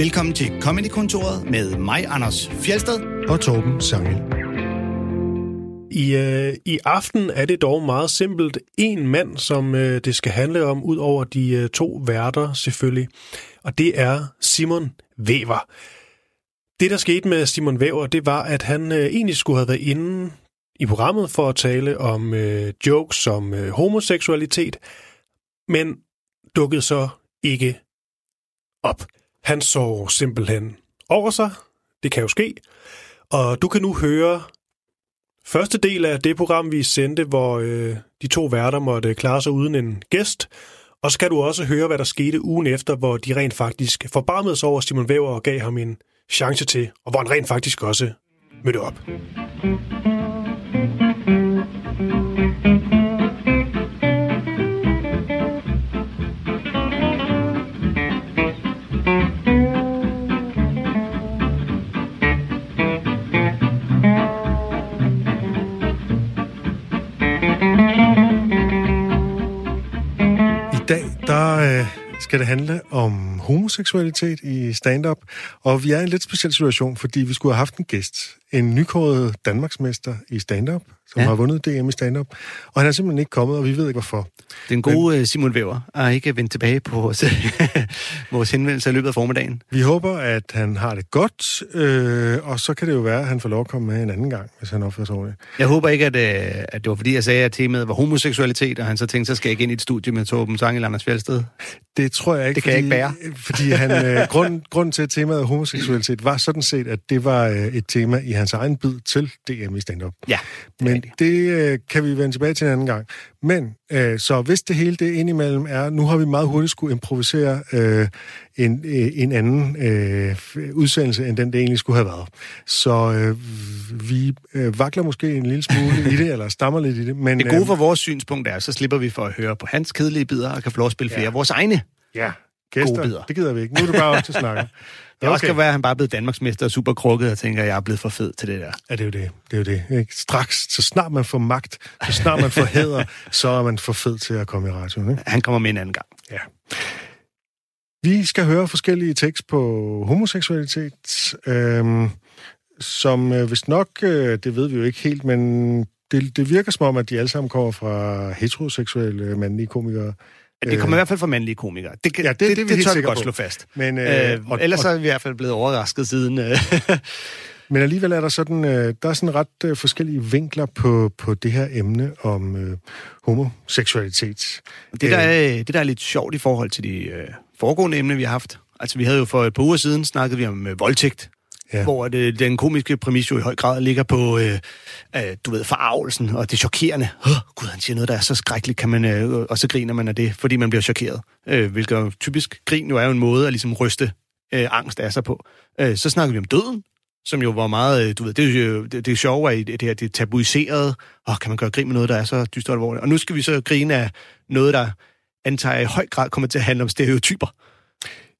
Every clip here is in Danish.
Velkommen til Comedy-kontoret med mig, Anders Fjelsted. Og Torben Sangel. I, øh, I aften er det dog meget simpelt en mand, som øh, det skal handle om, ud over de øh, to værter selvfølgelig. Og det er Simon Væver. Det, der skete med Simon Væver, det var, at han øh, egentlig skulle have været inde i programmet for at tale om øh, jokes om øh, homoseksualitet, men dukkede så ikke op. Han så simpelthen over sig. Det kan jo ske. Og du kan nu høre første del af det program, vi sendte, hvor øh, de to værter måtte klare sig uden en gæst. Og så kan du også høre, hvad der skete ugen efter, hvor de rent faktisk forbarmede sig over Simon Væver og gav ham en chance til, og hvor han rent faktisk også mødte op. der øh, skal det handle om homoseksualitet i stand-up. Og vi er i en lidt speciel situation, fordi vi skulle have haft en gæst. En nykåret Danmarksmester i stand-up, som ja. Har vundet DM i stand-up. Og han er simpelthen ikke kommet, og vi ved ikke hvorfor. Den gode Men... Simon Væver er ikke vendt tilbage på vores, vores henvendelse i løbet af formiddagen. Vi håber, at han har det godt, øh, og så kan det jo være, at han får lov at komme med en anden gang, hvis han opfører sig ordentligt. Jeg håber ikke, at, øh, at det var fordi, jeg sagde, at temaet var homoseksualitet, og han så tænkte, så skal jeg ikke ind i et studie med Torben Sangel Anders Fjeldsted. Det tror jeg ikke, Det kan jeg fordi, ikke Fordi han, øh, grund, grunden til, at temaet homoseksualitet var sådan set, at det var øh, et tema i hans egen bid til DM i stand-up. Ja, det Men det øh, kan vi vende tilbage til en anden gang. Men øh, så hvis det hele det indimellem er, nu har vi meget hurtigt skulle improvisere øh, en, øh, en anden øh, udsendelse, end den det egentlig skulle have været. Så øh, vi øh, vakler måske en lille smule i det, eller stammer lidt i det. Men, Det gode øh, for vores synspunkt er, så slipper vi for at høre på hans kedelige bidder, og kan få lov at spille flere Ja. af vores egne. Ja, gæster, Gode det gider vi ikke. Nu er det bare os til at snakke. Det okay. også kan være, at han bare er blevet Danmarksmester og super krukket, og tænker, at jeg er blevet for fed til det der. Ja, det er jo det. Det er jo det. Ikke? Straks, så snart man får magt, så snart man får hæder, så er man for fed til at komme i radioen. Ikke? Han kommer med en anden gang. Ja. Vi skal høre forskellige tekst på homoseksualitet, øhm, som øh, vist nok, øh, det ved vi jo ikke helt, men det, det virker som om, at de alle sammen kommer fra heteroseksuelle mandlige komikere. Det kommer i hvert fald fra mandlige komikere. Det, Ja, det- det det, helt det tør vi godt på. slå fast. Men, Øh, og, ellers og, er vi i hvert fald blevet overrasket siden. Øh. men alligevel er der sådan, øh, der er sådan ret øh, forskellige vinkler på, på det her emne om øh, homoseksualitet. Det, der er, det, der er lidt sjovt i forhold til de øh, foregående emner, vi har haft. Altså, vi havde jo for et par uger siden snakket vi om øh, voldtægt, Ja. hvor det, den komiske præmis jo i høj grad ligger på, øh, øh, du ved, forarvelsen og det chokerende. Oh, Gud, han siger noget, der er så skrækkeligt, kan man, øh, og så griner man af det, fordi man bliver chokeret. Øh, hvilket jo typisk grin jo er jo en måde at ligesom ryste øh, angst af sig på. Øh, så snakkede vi om døden, som jo var meget, øh, du ved, det er jo det, det er sjove i det her, det er tabuiseret. Åh, kan man gøre grin med noget, der er så dyst og alvorligt? Og nu skal vi så grine af noget, der antager i høj grad kommer til at handle om stereotyper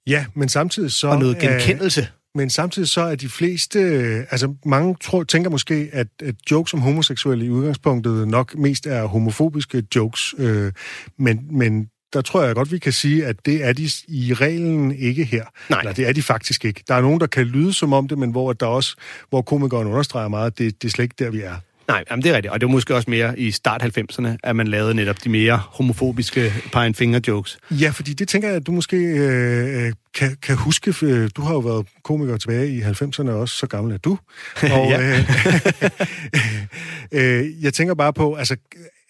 Ja, men samtidig så... og noget er- genkendelse. Men samtidig så er de fleste, øh, altså mange tror, tænker måske, at, at jokes om homoseksuelle i udgangspunktet nok mest er homofobiske jokes, øh, men, men der tror jeg godt, vi kan sige, at det er de i reglen ikke her. Nej. Eller det er de faktisk ikke. Der er nogen, der kan lyde som om det, men hvor der også, hvor komikeren understreger meget, at det, det er slet ikke der, vi er. Nej, jamen det er rigtigt. Og det var måske også mere i start 90'erne, at man lavede netop de mere homofobiske pine finger jokes. Ja, fordi det tænker jeg, at du måske øh, kan, kan huske. for, øh, Du har jo været komiker tilbage i 90'erne også, så gammel er du. Og, øh, øh, jeg tænker bare på, altså,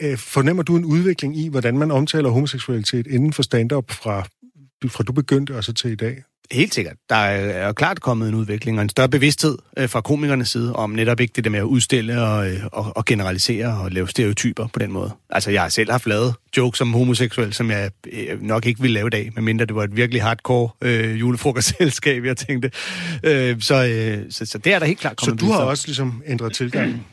øh, fornemmer du en udvikling i, hvordan man omtaler homoseksualitet inden for stand-up fra, fra du begyndte og så til i dag? Helt sikkert. Der er jo klart kommet en udvikling og en større bevidsthed øh, fra komikernes side om netop ikke det der med at udstille og, øh, og, og generalisere og lave stereotyper på den måde. Altså, jeg har selv haft lavet jokes om homoseksuel, som jeg øh, nok ikke ville lave i dag, medmindre det var et virkelig hardcore øh, julefrokostselskab, jeg tænkte. Øh, så, øh, så, så det er der helt klart Så kommet du har også ligesom ændret tilgang.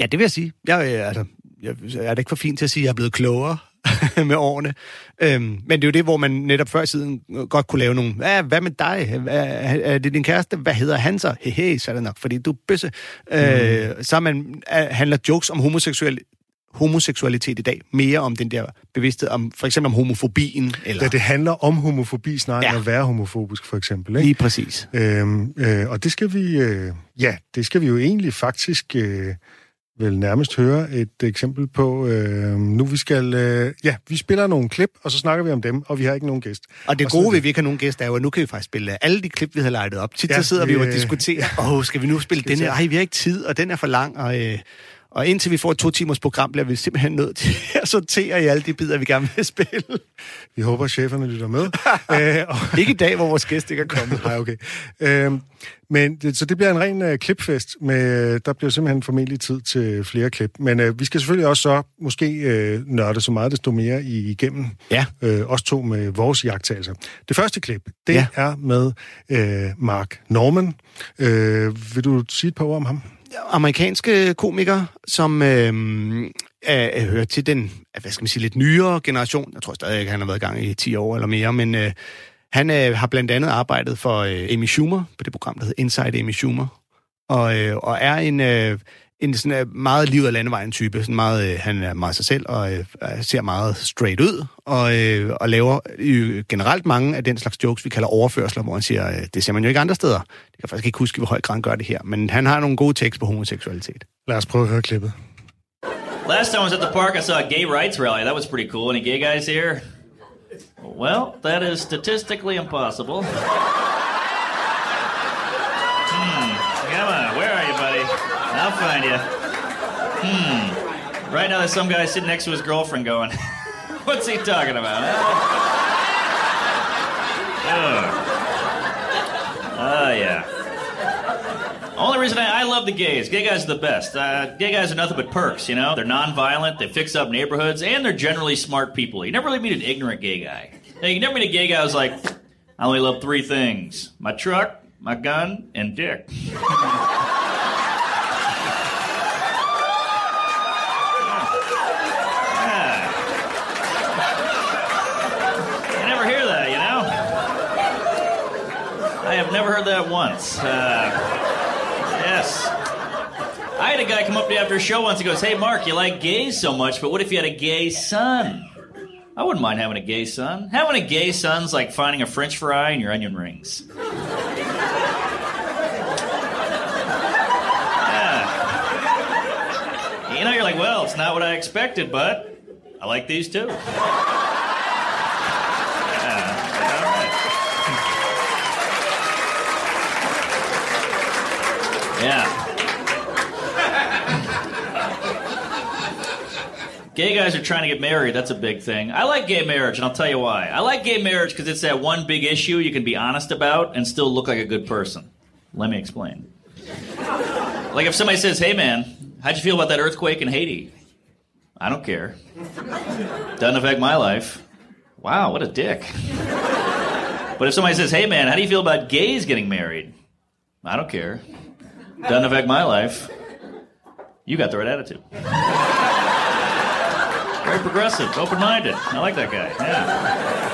Ja, det vil jeg sige. Jeg, øh, altså, jeg, jeg er da ikke for fint til at sige, at jeg er blevet klogere med årene. Øhm, men det er jo det, hvor man netop før i tiden godt kunne lave nogle, hvad, hvad med dig? Hvad, er det din kæreste? Hvad hedder han så? Hehe, så er det nok, fordi du er bøsse. Mm. Øh, så man, er, handler jokes om homoseksuel, homoseksualitet i dag, mere om den der bevidsthed om for eksempel om homofobien. Eller... Ja, det handler om homofobi snarere ja. end at være homofobisk, for eksempel. Ikke? Lige præcis. Øhm, øh, og det skal vi, øh, ja, det skal vi jo egentlig faktisk øh, vel nærmest høre et eksempel på. Øh, nu vi skal, øh, ja, vi spiller nogle klip, og så snakker vi om dem, og vi har ikke nogen gæst. Og det gode ved, at vi ikke har nogen gæst, er jo, at nu kan vi faktisk spille alle de klip, vi har lejet op. Tit ja, så sidder vi jo og diskuterer, åh, oh, skal vi nu spille den her? Ej, vi har ikke tid, og den er for lang, og... Øh, og indtil vi får et to-timers program, bliver vi simpelthen nødt til at sortere i alle de bidder, vi gerne vil spille. Vi håber, at cheferne lytter med. Æ, øh, og... Ikke i dag, hvor vores gæst ikke er kommet. Nej, okay. Øhm, men det, så det bliver en ren uh, klipfest. Med, der bliver simpelthen formentlig tid til flere klip. Men uh, vi skal selvfølgelig også så måske uh, nørde så meget desto mere igennem. Ja. Uh, os to med vores jagttagelser. Det første klip, det ja. er med uh, Mark Norman. Uh, vil du sige et par ord om ham? Amerikanske komiker, som øh, er, hører til den, hvad skal man sige, lidt nyere generation. Jeg tror stadig ikke, han har været i gang i 10 år eller mere, men øh, han øh, har blandt andet arbejdet for øh, Amy Schumer, på det program, der hedder Inside Amy Schumer, og, øh, og er en... Øh, en sådan uh, meget livet af landevejen type. Sådan meget, uh, han er meget sig selv og uh, ser meget straight ud, og, uh, og laver uh, generelt mange af den slags jokes, vi kalder overførsler, hvor han siger, uh, det ser man jo ikke andre steder. Det kan faktisk ikke huske, hvor høj grad han gør det her, men han har nogle gode tekster på homoseksualitet. Lad os prøve at høre klippet. Last time I was at the park, I saw a gay rights rally. That was pretty cool. Any gay guys here? Well, that is statistically impossible. Find you. Hmm. Right now, there's some guy sitting next to his girlfriend going, What's he talking about? Oh, uh, yeah. Only reason I, I, love the gays. Gay guys are the best. Uh, gay guys are nothing but perks, you know? They're non-violent, they fix up neighborhoods, and they're generally smart people. You never really meet an ignorant gay guy. Now, you never meet a gay guy who's like, I only love three things. My truck, my gun, and dick. I have never heard that once. Uh, yes. I had a guy come up to me after a show once. He goes, Hey, Mark, you like gays so much, but what if you had a gay son? I wouldn't mind having a gay son. Having a gay son's like finding a french fry in your onion rings. yeah. You know, you're like, well, it's not what I expected, but I like these too. Yeah. gay guys are trying to get married. That's a big thing. I like gay marriage, and I'll tell you why. I like gay marriage because it's that one big issue you can be honest about and still look like a good person. Let me explain. like if somebody says, "Hey, man, how'd you feel about that earthquake in Haiti?" I don't care. Doesn't affect my life. Wow, what a dick. But if somebody says, "Hey, man, how do you feel about gays getting married?" I don't care. Doesn't affect my life. You got the right attitude. Very progressive, open-minded. I like that guy. Yeah.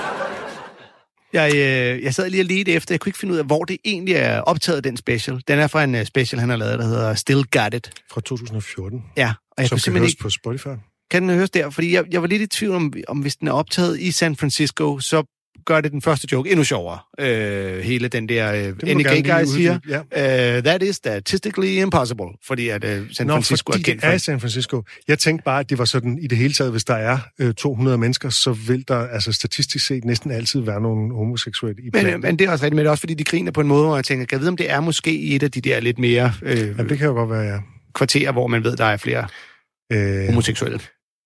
Jeg, øh, jeg sad lige og ledte efter, jeg kunne ikke finde ud af, hvor det egentlig er optaget, den special. Den er fra en uh, special, han har lavet, der hedder Still Got It. Fra 2014. Ja. Og jeg Som kunne kan høres ikke... på Spotify. Kan den høres der? Fordi jeg, jeg var lidt i tvivl om, om, hvis den er optaget i San Francisco, så gør det den første joke endnu sjovere. Øh, hele den der, øh, any gay guy siger, ja. uh, that is statistically impossible, fordi at uh, San Nå, Francisco fordi er kendt det er San Francisco. Jeg tænkte bare, at det var sådan, i det hele taget, hvis der er øh, 200 mennesker, så vil der altså statistisk set næsten altid være nogle homoseksuelle i men, men det er også rigtigt, men det er også fordi, de griner på en måde, hvor jeg tænker, kan jeg vide, om det er måske i et af de der lidt mere... Øh, ja, det kan jo godt være, ja. Kvarterer, hvor man ved, der er flere øh, homoseksuelle.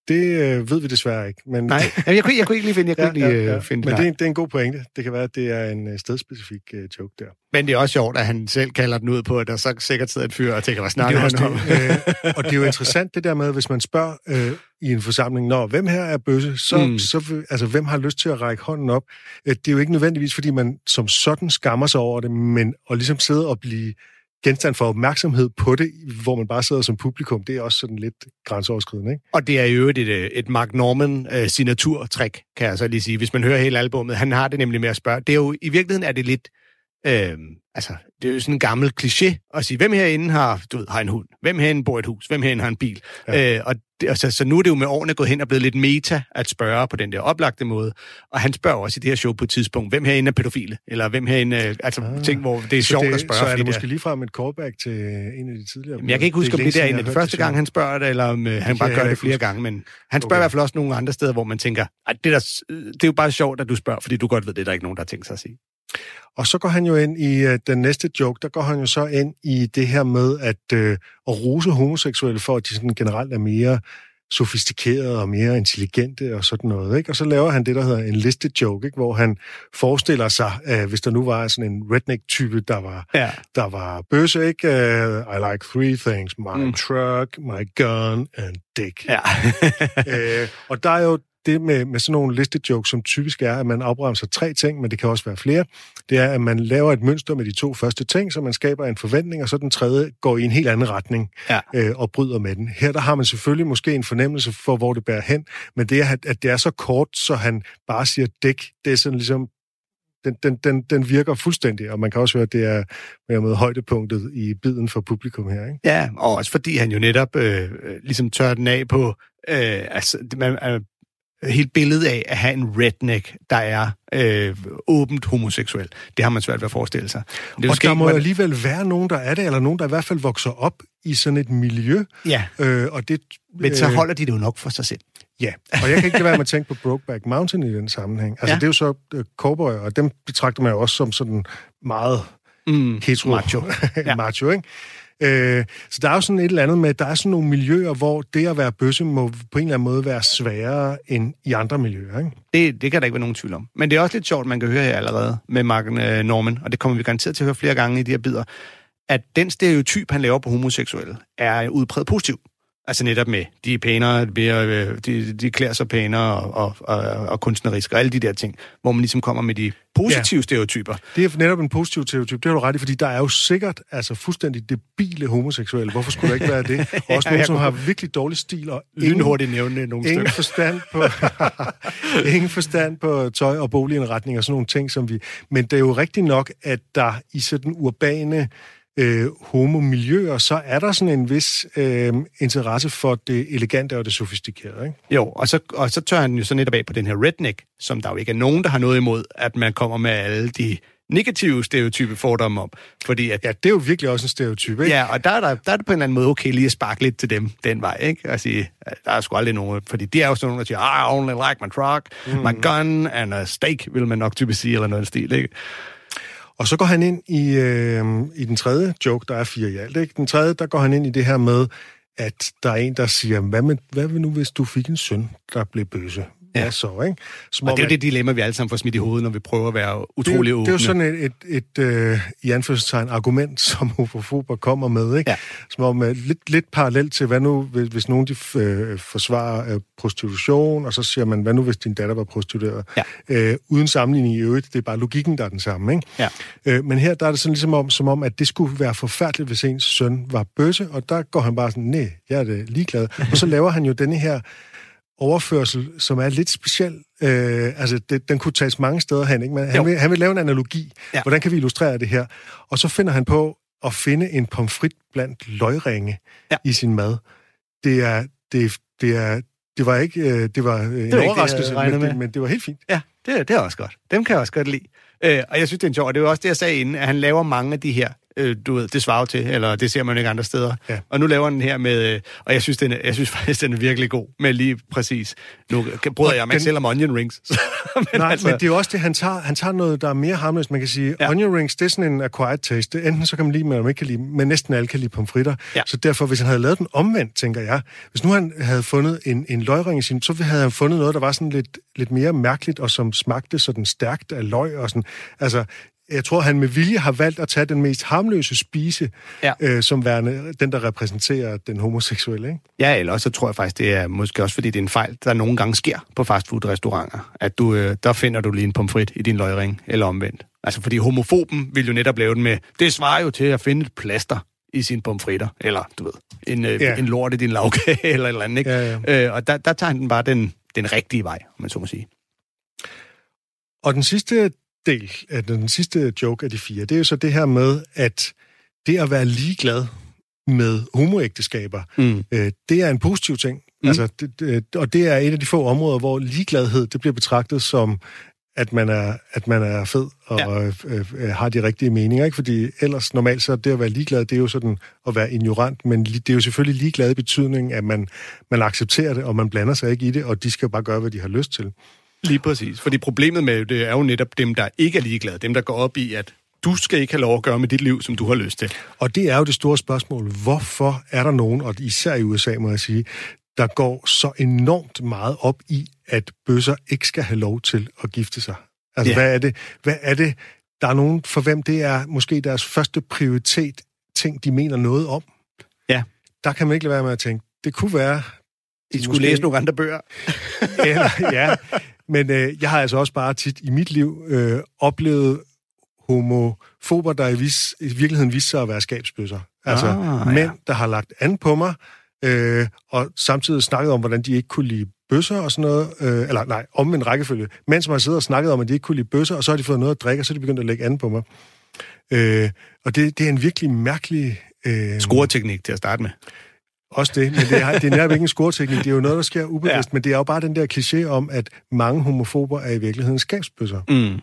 Det øh, ved vi desværre ikke. Men... Nej, jeg kunne, jeg kunne ikke lige finde, jeg kunne ja, lige, ja, ja. Øh, finde Men det er, det er en god pointe. Det kan være, at det er en øh, stedspecifik uh, joke der. Men det er også sjovt, at han selv kalder den ud på, at der så sikkert sidder et fyr og tænker, hvad snakker han om? øh, og det er jo interessant det der med, hvis man spørger øh, i en forsamling, når hvem her er bøsse, så, mm. så altså, hvem har lyst til at række hånden op? Det er jo ikke nødvendigvis, fordi man som sådan skammer sig over det, men at ligesom sidde og blive genstand for opmærksomhed på det, hvor man bare sidder som publikum, det er også sådan lidt grænseoverskridende. Ikke? Og det er jo et, et, et Mark Norman øh, uh, signaturtrik, kan jeg så lige sige. Hvis man hører hele albummet, han har det nemlig med at spørge. Det er jo, i virkeligheden er det lidt Øh, altså, det er jo sådan en gammel kliché at sige, hvem herinde har, du ved, har en hund? Hvem herinde bor i et hus? Hvem herinde har en bil? Ja. Øh, og det, altså, så nu er det jo med årene gået hen og blevet lidt meta at spørge på den der oplagte måde. Og han spørger også i det her show på et tidspunkt, hvem herinde er pædofile? Eller hvem herinde, øh, altså ah, ting, hvor det er sjovt det, at spørge. Så er det måske ligefrem et callback til en af de tidligere. Jamen, jeg kan ikke huske, om det, det er en af de første gang, han spørger det, eller om øh, han bare gør det flere gange. Men han spørger okay. i hvert fald også nogle andre steder, hvor man tænker, at det, der, det er jo bare sjovt, at du spørger, fordi du godt ved, det er der ikke nogen, der har tænkt sig at sige. Og så går han jo ind i den næste joke, der går han jo så ind i det her med at, uh, at rose homoseksuelle for, at de sådan generelt er mere sofistikerede og mere intelligente og sådan noget. Ikke? Og så laver han det, der hedder en liste joke, ikke? hvor han forestiller sig, uh, hvis der nu var sådan en redneck-type, der var, ja. der var bøsse, ikke? Uh, I like three things, my mm. truck, my gun and dick. Ja. uh, og der er jo det med, med sådan nogle listejokes, som typisk er, at man afbremser tre ting, men det kan også være flere, det er, at man laver et mønster med de to første ting, så man skaber en forventning, og så den tredje går i en helt anden retning ja. øh, og bryder med den. Her der har man selvfølgelig måske en fornemmelse for, hvor det bærer hen, men det er, at det er så kort, så han bare siger dæk, det er sådan ligesom den, den, den, den virker fuldstændig, og man kan også høre, at det er med, med højdepunktet i biden for publikum her. Ikke? Ja, og også fordi han jo netop øh, øh ligesom tør den af på, øh, altså, man, helt billede af at have en redneck, der er øh, åbent homoseksuel. Det har man svært ved at forestille sig. Det og der må jo alligevel være nogen, der er det, eller nogen, der i hvert fald vokser op i sådan et miljø. Ja, øh, og det, men så øh, holder de det jo nok for sig selv. Ja, og jeg kan ikke lade være med at tænke på Brokeback Mountain i den sammenhæng. Altså, ja. det er jo så uh, cowboy, og dem betragter man jo også som sådan meget mm, hetero. Macho. macho, ikke? Øh, så der er jo sådan et eller andet med, der er sådan nogle miljøer, hvor det at være bøsse må på en eller anden måde være sværere end i andre miljøer. Ikke? Det, det kan der ikke være nogen tvivl om. Men det er også lidt sjovt, man kan høre her allerede med Mark øh, Norman, og det kommer vi garanteret til at høre flere gange i de her bidder, at den stereotyp, han laver på homoseksuelle, er udpræget positiv. Altså netop med, de er pænere, de, de, de klæder sig pænere og, og, og, og kunstnerisk og alle de der ting, hvor man ligesom kommer med de positive ja. stereotyper. Det er netop en positiv stereotyp, det har du ret i, fordi der er jo sikkert altså fuldstændig debile homoseksuelle. Hvorfor skulle der ikke være det? Og også ja, nogen, som har virkelig dårlig stil og ingen, nævne nogle ingen forstand på ingen forstand på tøj og boligindretning og sådan nogle ting, som vi... Men det er jo rigtigt nok, at der i sådan urbane øh, homomiljøer, så er der sådan en vis øh, interesse for det elegante og det sofistikerede. Ikke? Jo, og så, og så tør han jo så netop af på den her redneck, som der jo ikke er nogen, der har noget imod, at man kommer med alle de negative stereotype fordomme om. Fordi at, ja, det er jo virkelig også en stereotyp, ikke? Ja, og der er, der, der er det på en eller anden måde okay lige at sparke lidt til dem den vej, ikke? Og sige, der er sgu aldrig nogen, fordi de er jo sådan nogle, der siger, I only like my truck, mm. my gun and a steak, vil man nok typisk sige, eller noget stil, ikke? Og så går han ind i, øh, i den tredje joke, der er fire i alt. Ikke? Den tredje, der går han ind i det her med, at der er en, der siger, hvad, med, hvad vil nu, hvis du fik en søn, der blev bøse? Ja, så, ikke? Som og det er jo det dilemma, vi alle sammen får smidt i hovedet, når vi prøver at være utrolig det, åbne. Det er jo sådan et, et, et uh, i anførselstegn, argument, som homofober kommer med, ikke? Ja. Som om uh, lidt, lidt parallelt til, hvad nu, hvis, hvis nogen de uh, forsvarer uh, prostitution, og så siger man, hvad nu, hvis din datter var prostitueret? Ja. Uh, uden sammenligning i øvrigt, det er bare logikken, der er den samme, ikke? Ja. Uh, men her, der er det sådan ligesom om, som om, at det skulle være forfærdeligt, hvis ens søn var bøsse, og der går han bare sådan, nej, jeg er det ligeglad. og så laver han jo denne her overførsel, som er lidt speciel. Øh, altså, det, den kunne tages mange steder hen, ikke? Men han vil, han vil lave en analogi. Ja. Hvordan kan vi illustrere det her? Og så finder han på at finde en pomfrit blandt løgringe ja. i sin mad. Det er, det, det er, det var ikke, øh, det var en det overraskelse, det, men, det, men det var helt fint. Ja, det, det er også godt. Dem kan jeg også godt lide. Øh, og jeg synes, det er en sjov, og det er jo også det, jeg sagde inden, at han laver mange af de her øh, du ved, det svarer til, eller det ser man ikke andre steder. Ja. Og nu laver den her med, øh, og jeg synes, den er, jeg synes faktisk, den er virkelig god, med lige præcis. Nu bryder jeg mig ikke selv om onion rings. men Nej, altså... men det er jo også det, han tager, han tager noget, der er mere harmløst. Man kan sige, ja. onion rings, det er sådan en acquired taste. Enten så kan man lide dem, eller man ikke kan lide men næsten alle kan lide pomfritter. Ja. Så derfor, hvis han havde lavet den omvendt, tænker jeg, hvis nu han havde fundet en, en løgring i sin, så havde han fundet noget, der var sådan lidt, lidt mere mærkeligt, og som smagte sådan stærkt af løg og sådan. Altså, jeg tror, han med vilje har valgt at tage den mest harmløse spise, ja. øh, som værende den, der repræsenterer den homoseksuelle. Ikke? Ja, eller også så tror jeg faktisk, det er måske også, fordi det er en fejl, der nogle gange sker på fastfood-restauranter, at du, øh, der finder du lige en pomfrit i din løgring, eller omvendt. Altså, fordi homofoben vil jo netop lave den med, det svarer jo til at finde et plaster i sine pomfritter, eller du ved, en, øh, ja. en lort i din lavkage, eller et eller andet, ikke? Ja, ja. Øh, og der, der tager han den bare den, den rigtige vej, om man så må sige. Og den sidste del, af den sidste joke af de fire, det er jo så det her med, at det at være ligeglad med homoægteskaber, mm. øh, det er en positiv ting. Mm. Altså, det, det, og det er et af de få områder, hvor ligegladhed det bliver betragtet som, at man er, at man er fed og ja. øh, øh, har de rigtige meninger. Ikke? Fordi ellers normalt så det at være ligeglad, det er jo sådan at være ignorant, men det er jo selvfølgelig ligeglad i betydningen, at man, man accepterer det, og man blander sig ikke i det, og de skal bare gøre, hvad de har lyst til. Lige præcis. Fordi problemet med det er jo netop dem, der ikke er ligeglade. Dem, der går op i, at du skal ikke have lov at gøre med dit liv, som du har lyst til. Og det er jo det store spørgsmål. Hvorfor er der nogen, og især i USA må jeg sige, der går så enormt meget op i, at bøsser ikke skal have lov til at gifte sig? Altså, ja. hvad, er det, hvad er det, der er nogen for hvem det er måske deres første prioritet, ting de mener noget om? Ja. Der kan man ikke lade være med at tænke, det kunne være... De skulle måske... læse nogle andre bøger. Eller, ja, men øh, jeg har altså også bare tit i mit liv øh, oplevet homofober, der i, vis, i virkeligheden viste sig at være skabsbøsser. Altså ah, mænd, ja. der har lagt an på mig, øh, og samtidig snakket om, hvordan de ikke kunne lide bøsser og sådan noget, øh, eller nej, om en rækkefølge. Mænd, som har siddet og snakket om, at de ikke kunne lide bøsser, og så har de fået noget at drikke, og så er de begyndt at lægge an på mig. Øh, og det, det er en virkelig mærkelig... Øh, Scoreteknik til at starte med. Også det, men det er, det er nærmest ikke en scoreteknik, det er jo noget, der sker ubevidst, ja. men det er jo bare den der kliché om, at mange homofober er i virkeligheden skabsbøsser. Mm.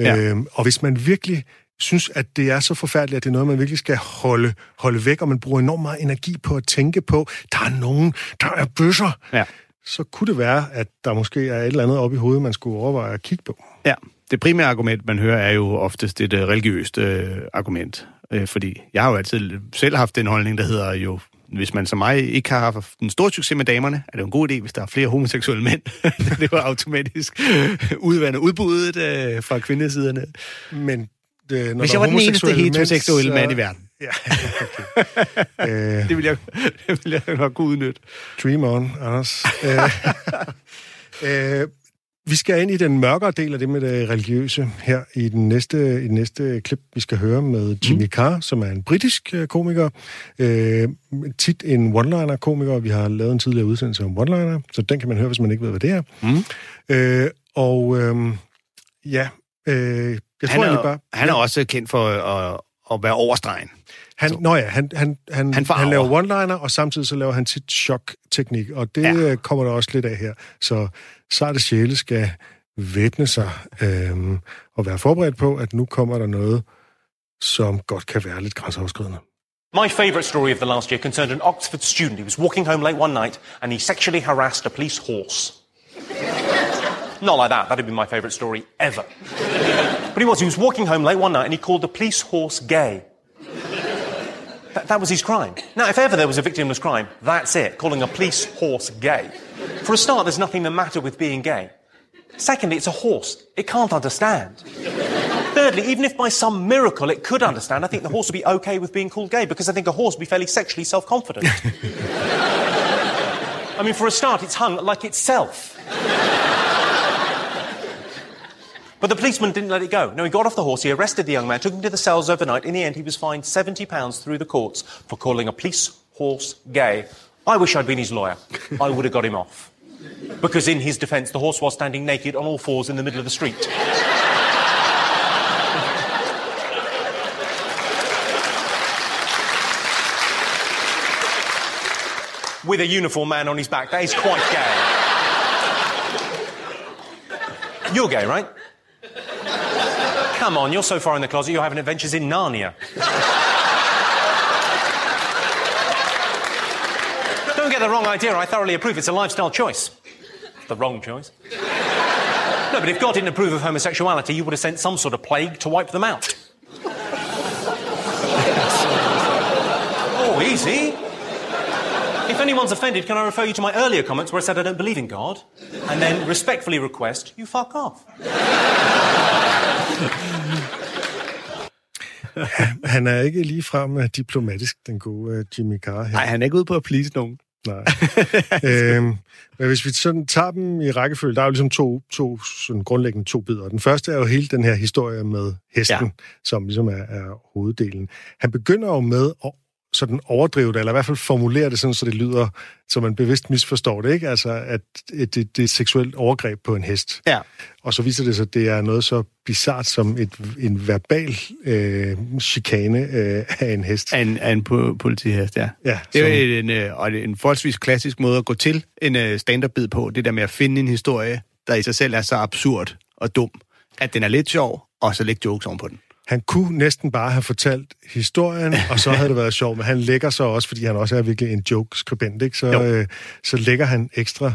Ja. Øhm, og hvis man virkelig synes, at det er så forfærdeligt, at det er noget, man virkelig skal holde, holde væk, og man bruger enormt meget energi på at tænke på, der er nogen, der er bøsser, ja. så kunne det være, at der måske er et eller andet op i hovedet, man skulle overveje at kigge på. Ja, det primære argument, man hører, er jo oftest et uh, religiøst uh, argument. Uh, fordi jeg har jo altid selv haft den holdning, der hedder jo, hvis man som mig ikke har haft en stor succes med damerne, er det en god idé, hvis der er flere homoseksuelle mænd. det var automatisk udvandet udbuddet uh, fra kvindesiderne. Men det, når Hvis jeg var den eneste heteroseksuelle så... mand i verden. Ja, okay. det, vil jeg, det vil jeg nok udnytte. Dream on, Anders. øh, vi skal ind i den mørkere del af det med det religiøse her i den næste, i den næste klip, vi skal høre med Jimmy mm. Carr, som er en britisk øh, komiker. Øh, tit en one-liner-komiker. Vi har lavet en tidligere udsendelse om one-liner, så den kan man høre, hvis man ikke ved, hvad det er. Mm. Øh, og øh, ja, øh, jeg han, tror, er, bare, han er også kendt for at, at være overstregen. Han, nå ja, han, han, han, han, han laver one-liner, og samtidig så laver han sit chok-teknik, og det ja. kommer der også lidt af her. Så sarte sjæle skal væbne sig øhm, og være forberedt på, at nu kommer der noget, som godt kan være lidt grænseoverskridende. My favourite story of the last year concerned an Oxford student. He was walking home late one night and he sexually harassed a police horse. Not like that. That'd be my favourite story ever. but he was. He was walking home late one night and he called the police horse gay. That, that was his crime. Now, if ever there was a victimless crime, that's it. Calling a police horse gay. For a start, there's nothing the matter with being gay. Secondly, it's a horse. It can't understand. Thirdly, even if by some miracle it could understand, I think the horse would be okay with being called gay because I think a horse would be fairly sexually self confident. I mean, for a start, it's hung like itself. But the policeman didn't let it go. No, he got off the horse, he arrested the young man, took him to the cells overnight. In the end, he was fined £70 through the courts for calling a police horse gay. I wish I'd been his lawyer. I would have got him off. Because in his defence, the horse was standing naked on all fours in the middle of the street. With a uniform man on his back. That is quite gay. You're gay, right? Come on, you're so far in the closet, you're having adventures in Narnia. Don't get the wrong idea, I thoroughly approve. It's a lifestyle choice. The wrong choice. No, but if God didn't approve of homosexuality, you would have sent some sort of plague to wipe them out. oh, easy. If anyone's offended, can I refer you to my earlier comments where I said I don't believe in God? And then respectfully request you fuck off. Han er ikke lige frem diplomatisk, den gode uh, Jimmy Carr her. Nej, han er ikke ude på at please nogen. Nej. øhm, men hvis vi sådan tager dem i rækkefølge, der er jo ligesom to, to sådan grundlæggende to bidder. Den første er jo hele den her historie med hesten, ja. som ligesom er, er hoveddelen. Han begynder jo med at sådan overdrive det, eller i hvert fald formulere det sådan, så det lyder, så man bevidst misforstår det, ikke? Altså, at det, det er et seksuelt overgreb på en hest. Ja. Og så viser det sig, at det er noget så bizart som et, en verbal øh, chikane øh, af en hest. Af en, af en po- politihest, ja. Ja, Det er som- jo en, øh, og en forholdsvis klassisk måde at gå til en øh, stand-up-bid på. Det der med at finde en historie, der i sig selv er så absurd og dum, at den er lidt sjov, og så lægge jokes oven på den. Han kunne næsten bare have fortalt historien, og så havde det været sjovt, men han lægger så også, fordi han også er virkelig en joke-skribent, ikke? Så, Jo. øh, så lægger han ekstra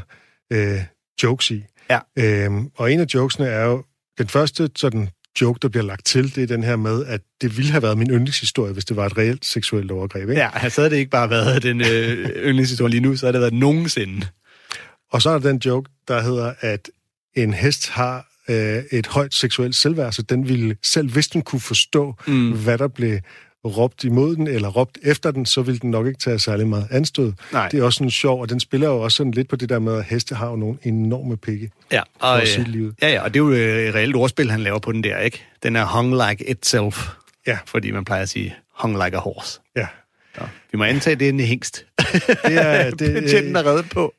øh, jokes i. Ja. Øhm, og en af jokesene er jo, den første sådan joke, der bliver lagt til, det er den her med, at det ville have været min yndlingshistorie, hvis det var et reelt seksuelt overgreb. Ikke? Ja, så havde det ikke bare været den øh, yndlingshistorie lige nu, så havde det været nogensinde. Og så er der den joke, der hedder, at en hest har øh, et højt seksuelt selvværd, så den ville, selv hvis den kunne forstå, mm. hvad der blev råbt imod den, eller råbt efter den, så ville den nok ikke tage særlig meget anstød. Nej. Det er også sådan sjov, og den spiller jo også sådan lidt på det der med, at heste har jo nogle enorme pikke. Ja, For og, sige øh, ud. ja, ja, og det er jo øh, et reelt ordspil, han laver på den der, ikke? Den er hung like itself. Ja. Fordi man plejer at sige hung like a horse. Ja. Ja. Vi må antage, at det er en hængst. Det er, det, Betjenten er reddet på.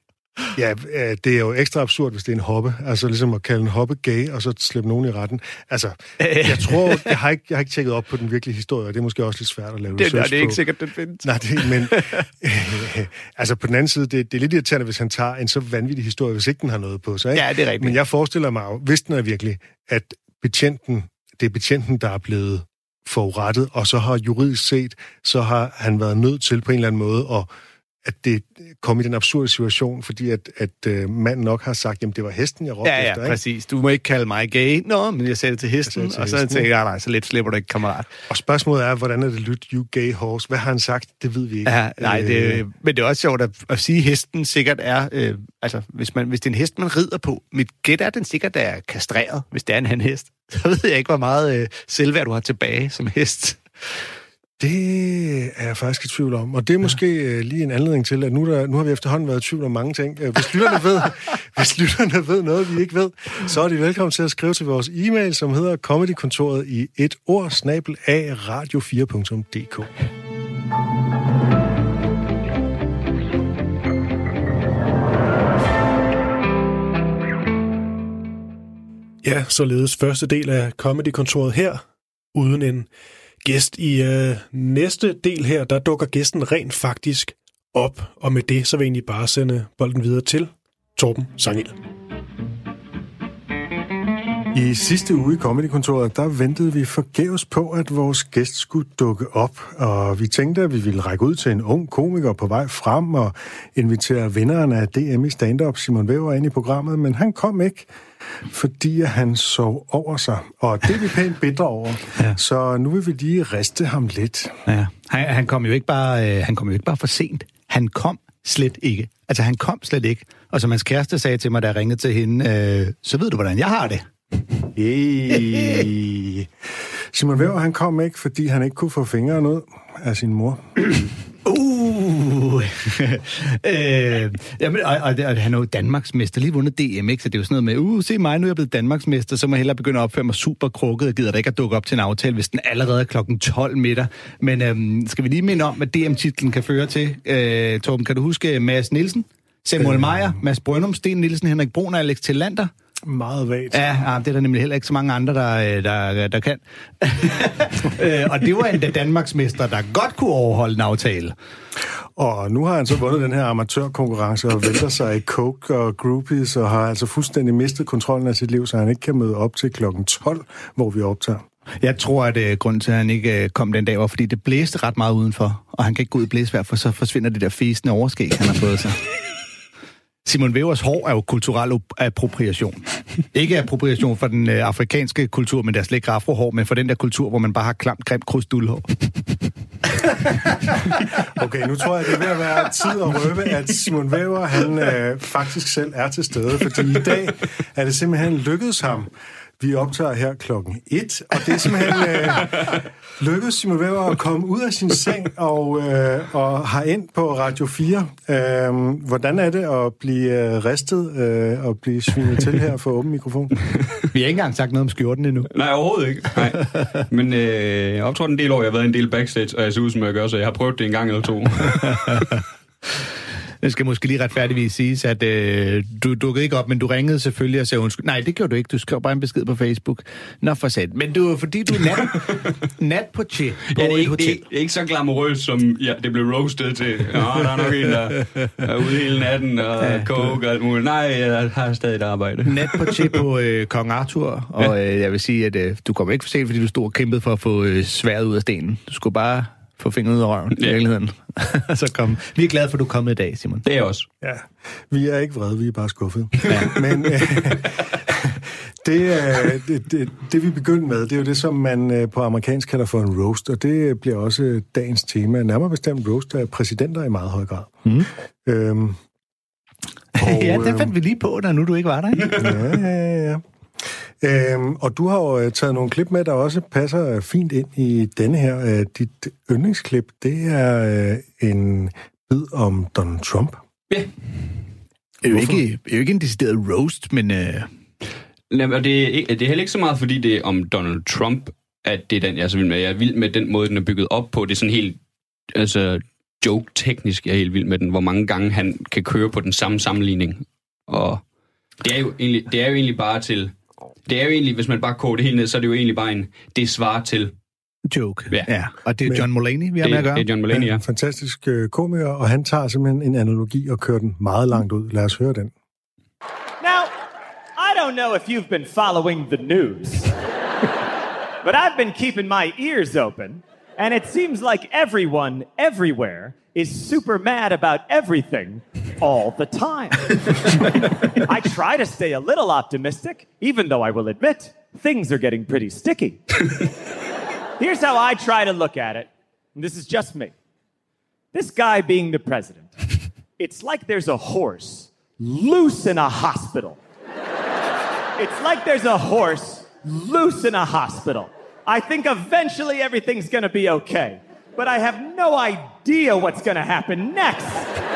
Ja, øh, det er jo ekstra absurd, hvis det er en hoppe. Altså ligesom at kalde en hoppe gay, og så slippe nogen i retten. Altså, jeg tror, jeg har ikke, jeg har ikke tjekket op på den virkelige historie, og det er måske også lidt svært at lave Det, research og det er ikke på. sikkert, den findes. Nej, det, men øh, altså på den anden side, det, det er lidt irriterende, hvis han tager en så vanvittig historie, hvis ikke den har noget på sig. Ikke? Ja, det er rigtigt. Men jeg forestiller mig hvis den er virkelig, at betjenten, det er betjenten, der er blevet forurettet, og så har juridisk set, så har han været nødt til på en eller anden måde at at det kom i den absurde situation, fordi at, at øh, manden nok har sagt, jamen det var hesten, jeg råbte Ja, ja, efter. Ikke? præcis. Du må ikke kalde mig gay. Nå, men jeg sagde det til hesten, Jeg det til og så hesten. tænkte jeg, nej, så lidt slipper du ikke, kammerat. Og spørgsmålet er, hvordan er det lyt, you gay horse? Hvad har han sagt? Det ved vi ikke. Ja, nej, Øh, det, men det er også sjovt at, at sige, at hesten sikkert er... Øh, altså, hvis, man, hvis det er en hest, man rider på, mit gæt er, at den sikkert er kastreret, hvis det er en hanhest. Så ved jeg ikke, hvor meget øh, selvværd du har tilbage som hest. Det er jeg faktisk i tvivl om. Og det er måske øh, lige en anledning til, at nu, der, nu har vi efterhånden været i tvivl om mange ting. Øh, Hvis lytterne, ved, hvis lytterne ved noget, vi ikke ved, så er de velkommen til at skrive til vores e-mail, som hedder comedykontoret i et ord, snabel af radio4.dk. Ja, således første del af Comedy-kontoret her, uden en gæst. I øh, næste del her, der dukker gæsten rent faktisk op, og med det, så vil jeg egentlig bare sende bolden videre til Torben Sangel. I sidste uge i Comedykontoret, der ventede vi forgæves på, at vores gæst skulle dukke op, og vi tænkte, at vi ville række ud til en ung komiker på vej frem og invitere vinderen af DM i stand-up, Simon Væver, ind i programmet, men han kom ikke, fordi han sov over sig, og det er vi pænt bitre over. Ja. Så nu vil vi lige riste ham lidt. Ja. Han, han, kom jo ikke bare, øh, han kom jo ikke bare for sent. Han kom slet ikke. Altså, han kom slet ikke. Og som hans kæreste sagde til mig, da jeg ringede til hende, øh, så ved du, hvordan jeg har det. Hey. Simon Væver, han kom ikke, fordi han ikke kunne få fingeren ud af sin mor. Uh. øh, jamen, og, og, og, han er jo Danmarks mester, lige vundet DM, ikke? Så det er jo sådan noget med, uh, se mig, nu er jeg blevet Danmarks mester, så må jeg hellere begynde at opføre mig super krukket, og gider da ikke at dukke op til en aftale, hvis den allerede er klokken 12 middag. Men øhm, skal vi lige minde om, hvad DM-titlen kan føre til? Øh, Torben, kan du huske Mads Nielsen? Samuel øh. Meyer, Mads Brønum, Sten Nielsen, Henrik Brun og Alex Tillander? Meget vagt. Ja, ja, det er der nemlig heller ikke så mange andre, der, øh, der, der kan. øh, og det var en Danmarks mester, der godt kunne overholde en aftale. Og nu har han så vundet den her amatørkonkurrence og vælter sig i coke og groupies, og har altså fuldstændig mistet kontrollen af sit liv, så han ikke kan møde op til klokken 12, hvor vi optager. Jeg tror, at øh, grunden til, at han ikke øh, kom den dag, var, fordi det blæste ret meget udenfor, og han kan ikke gå ud i blæsvejr, for så forsvinder det der fæsende overskæg, han har fået sig. Simon Wevers hår er jo kulturel appropriation. Ikke appropriation for den øh, afrikanske kultur, men der er slet ikke afrohår, men for den der kultur, hvor man bare har klamt, grimt krusdulhår. Okay, nu tror jeg, det er ved at være tid at røbe, at Simon Væver, han øh, faktisk selv er til stede, fordi i dag er det simpelthen lykkedes ham vi optager her klokken 1, og det er simpelthen øh, lykkedes Simon Weber at komme ud af sin seng og, øh, og har ind på Radio 4. Øh, hvordan er det at blive øh, ristet øh, og blive svinet til her for åben mikrofon? Vi har ikke engang sagt noget om skjorten endnu. Nej, overhovedet ikke. Nej. Men øh, jeg optrådte en del år, jeg har været en del backstage, og jeg ser ud, som jeg gør, så jeg har prøvet det en gang eller to. Det skal måske lige retfærdigvis siges, at øh, du dukkede ikke op, men du ringede selvfølgelig og sagde undskyld. Nej, det gjorde du ikke. Du skrev bare en besked på Facebook. Nå, for sat. Men du, fordi du er nat, nat på tje på Ja, det, er et ikke, hotel. det, er, ikke så glamorøst, som ja, det blev roasted til. Nå, der er nok en, der er ude hele natten og ja, coke og alt muligt. Nej, jeg har stadig et arbejde. Nat på tje på øh, Kong Arthur, og øh, jeg vil sige, at øh, du kommer ikke for sent, fordi du stod og kæmpede for at få øh, sværet ud af stenen. Du skulle bare få fingret ud af røven i Ja. virkeligheden. så kom. Vi er glade for, at du er kommet i dag, Simon. Det er jeg også. Ja, vi er ikke vrede, vi er bare skuffede. Ja. Men øh, det, øh, det, det, det, vi begyndte med, det er jo det, som man øh, på amerikansk kalder for en roast, og det bliver også dagens tema. Nærmere bestemt roast af præsidenter i meget høj grad. Mm. Øhm, og, ja, den øh, fandt vi lige på, da nu du ikke var der. Ikke? Ja, ja, ja. Øhm, og du har jo øh, taget nogle klip med, der også passer øh, fint ind i denne her. Øh, dit yndlingsklip, det er en bid om Donald Trump. Ja. Det er jo ikke, det er jo ikke en decideret roast, men... Øh, Jamen, og det, er, ikke- det er heller ikke så meget, fordi det er om Donald Trump, at det er den, jeg er så vild med. Jeg er vild med den måde, den er bygget op på. Det er sådan helt altså, joke-teknisk, jeg er helt vild med den, hvor mange gange han kan køre på den samme sammenligning. Og det er jo egentlig, det er jo egentlig bare til... Det er jo egentlig, hvis man bare koger det helt ned, så er det jo egentlig bare en... Det svarer til... joke. Ja. ja. Og det er John Mulaney, vi har Det, med at gøre. det er John Mulaney, ja. En fantastisk øh, komiker, og han tager simpelthen en analogi og kører den meget langt ud. Lad os høre den. Now, I don't know if you've been following the news, but I've been keeping my ears open, and it seems like everyone, everywhere, is super mad about everything all the time. I try to stay a little optimistic, even though I will admit things are getting pretty sticky. Here's how I try to look at it, and this is just me. This guy being the president, it's like there's a horse loose in a hospital. It's like there's a horse loose in a hospital. I think eventually everything's gonna be okay, but I have no idea what's gonna happen next.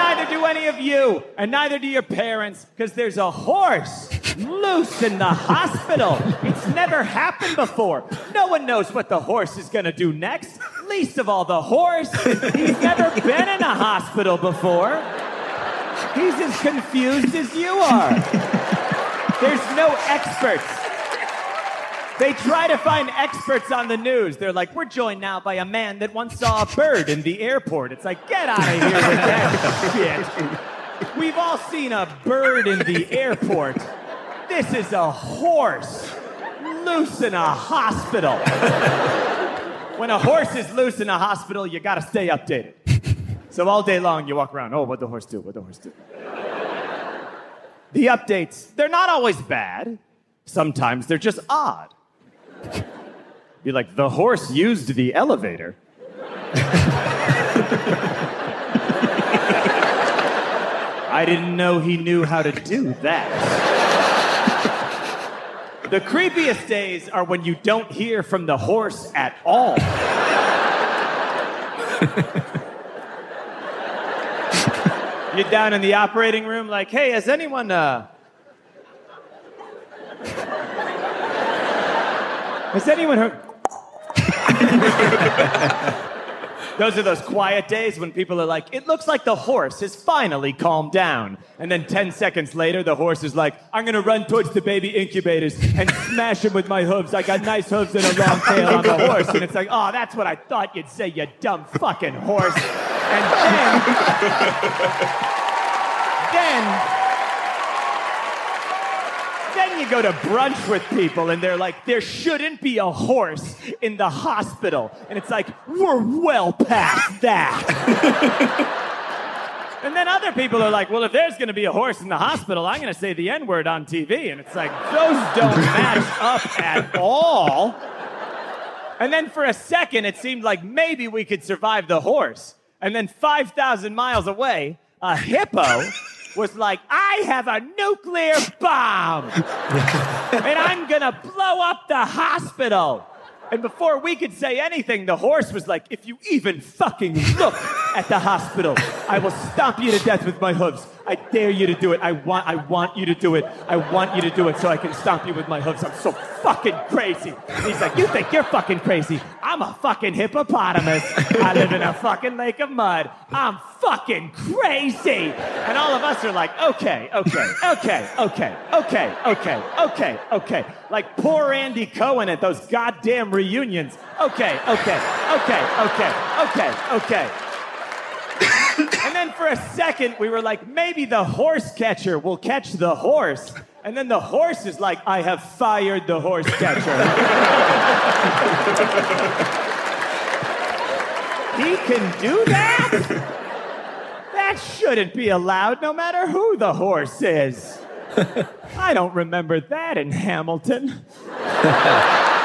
Neither do any of you, and neither do your parents, because there's a horse loose in the hospital. It's never happened before. No one knows what the horse is gonna do next, least of all the horse. He's never been in a hospital before. He's as confused as you are. There's no experts. They try to find experts on the news. They're like, we're joined now by a man that once saw a bird in the airport. It's like, get out of here with that shit. We've all seen a bird in the airport. This is a horse loose in a hospital. When a horse is loose in a hospital, you gotta stay updated. So all day long you walk around, oh, what'd the horse do? What'd the horse do? The updates, they're not always bad. Sometimes they're just odd. Be like, the horse used the elevator. I didn't know he knew how to do that. The creepiest days are when you don't hear from the horse at all. You're down in the operating room, like, hey, has anyone, uh. Has anyone heard. those are those quiet days when people are like, it looks like the horse has finally calmed down. And then 10 seconds later, the horse is like, I'm gonna run towards the baby incubators and smash them with my hooves. I got nice hooves and a long tail on the horse. And it's like, oh, that's what I thought you'd say, you dumb fucking horse. And then. then. Then you go to brunch with people and they're like, there shouldn't be a horse in the hospital. And it's like, we're well past that. and then other people are like, well, if there's going to be a horse in the hospital, I'm going to say the N word on TV. And it's like, those don't match up at all. And then for a second, it seemed like maybe we could survive the horse. And then 5,000 miles away, a hippo was like, I have a nuclear bomb and I'm gonna blow up the hospital. And before we could say anything, the horse was like, If you even fucking look at the hospital, I will stomp you to death with my hooves. I dare you to do it. I want, I want you to do it. I want you to do it so I can stomp you with my hooves. I'm so fucking crazy. And he's like, You think you're fucking crazy? I'm a fucking hippopotamus. I live in a fucking lake of mud. I'm fucking crazy. And all of us are like, Okay, okay, okay, okay, okay, okay, okay, okay. Like poor Andy Cohen at those goddamn reunions. Okay, okay, okay, okay, okay, okay. And then for a second, we were like, maybe the horse catcher will catch the horse. And then the horse is like, I have fired the horse catcher. he can do that? That shouldn't be allowed, no matter who the horse is. I don't remember that in Hamilton.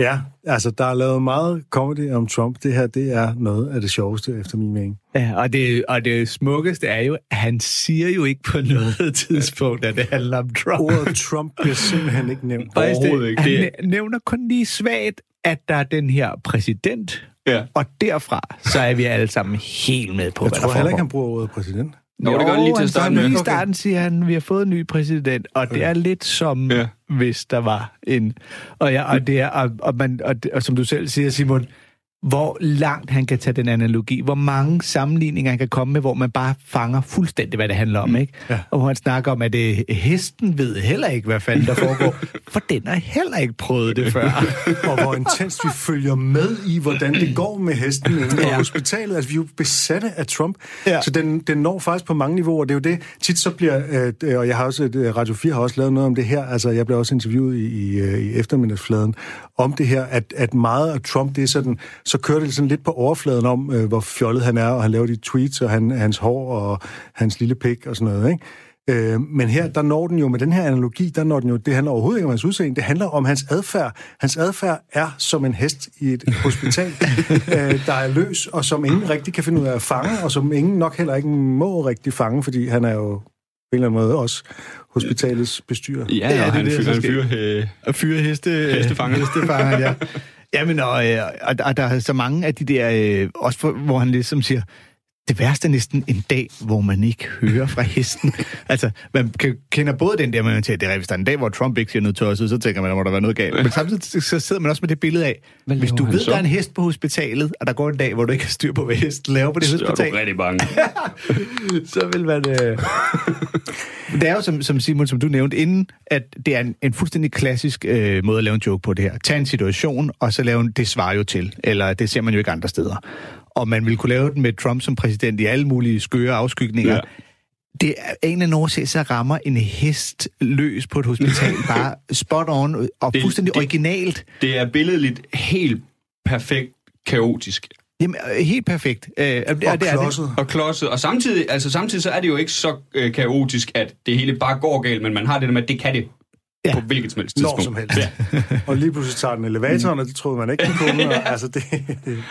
Ja, altså, der er lavet meget comedy om Trump. Det her, det er noget af det sjoveste, efter min mening. Ja, og det, og det smukkeste er jo, at han siger jo ikke på noget tidspunkt, at det handler om Trump. Ordet Trump bliver simpelthen ikke nævnt. Faktisk, Overhovedet ikke. Han Det- nævner kun lige svagt, at der er den her præsident, Ja. og derfra, så er vi alle sammen helt med på, Jeg hvad tror der heller ikke, han bruger ordet præsident. Jo, det gør lige til han at starte siger med. Lige i starten siger han, vi har fået en ny præsident, og det er lidt som, ja. hvis der var en... Og, ja, og, det er, og, og, man, og, det, og som du selv siger, Simon, hvor langt han kan tage den analogi, hvor mange sammenligninger han kan komme med, hvor man bare fanger fuldstændig, hvad det handler om, ikke? Ja. Og hvor han snakker om, at det, hesten ved heller ikke, hvad fanden der foregår, for den har heller ikke prøvet det før. og hvor intenst vi følger med i, hvordan det går med hesten inde på Ja. hospitalet. Altså, vi er jo besatte af Trump, Ja. så den, den når faktisk på mange niveauer. Det er jo det, tit så bliver, øh, og jeg har også, øh, Radio 4 har også lavet noget om det her, altså jeg blev også interviewet i, i, øh, i eftermiddagsfladen om det her, at, at meget af Trump, det er sådan, så kører det sådan lidt på overfladen om, øh, hvor fjollet han er, og han laver de tweets, og han, hans hår, og hans lille pik, og sådan noget, ikke? Øh, men her, der når den jo med den her analogi, der når den jo, det handler overhovedet ikke om hans udseende, det handler om hans adfærd. Hans adfærd er som en hest i et hospital, øh, der er løs, og som ingen rigtig kan finde ud af at fange, og som ingen nok heller ikke må rigtig fange, fordi han er jo på en eller anden måde også hospitalets bestyrer. Ja, Ja, ja det er og han det, fyrer, der han fyrer øh, At fyre heste, Hestefanger. hestefanger ja. Jamen, og, øh, og, og der er så mange af de der, øh, også for, hvor han ligesom siger, det værste er næsten en dag, hvor man ikke hører fra hesten. altså, man kender både den der, man tænker, det er hvis der er en dag, hvor Trump ikke siger noget tosset, så tænker man, der må der være noget galt. Men samtidig så sidder man også med det billede af, Hvad hvis du ved, så? der er en hest på hospitalet, og der går en dag, hvor du ikke har styr på, hvad hesten laver på det så er du hospital, rigtig bange. så vil man... Øh... det er jo, som, som Simon, som du nævnte inden, at det er en, en fuldstændig klassisk øh, måde at lave en joke på det her. Tag en situation, og så lave en, det svarer jo til. Eller det ser man jo ikke andre steder. Og man vil kunne lave den med Trump som præsident i alle mulige skøre afskygninger. Ja. Det er en eller anden årsag, så rammer en hest løs på et hospital bare spot on og Det- fuldstændig det- originalt. Det er billedligt helt perfekt kaotisk. Jamen, øh, helt perfekt. Øh, og det, Og det er det. klodset. Og klodset. Og samtidig, altså samtidig så er det jo ikke så øh, kaotisk, at det hele bare går galt, men man har det der med, at det kan det Ja. på hvilket som helst Når tidspunkt. som helst. Ja. og lige pludselig tager den elevatoren, og det troede man ikke, den kunne. Og, altså, det,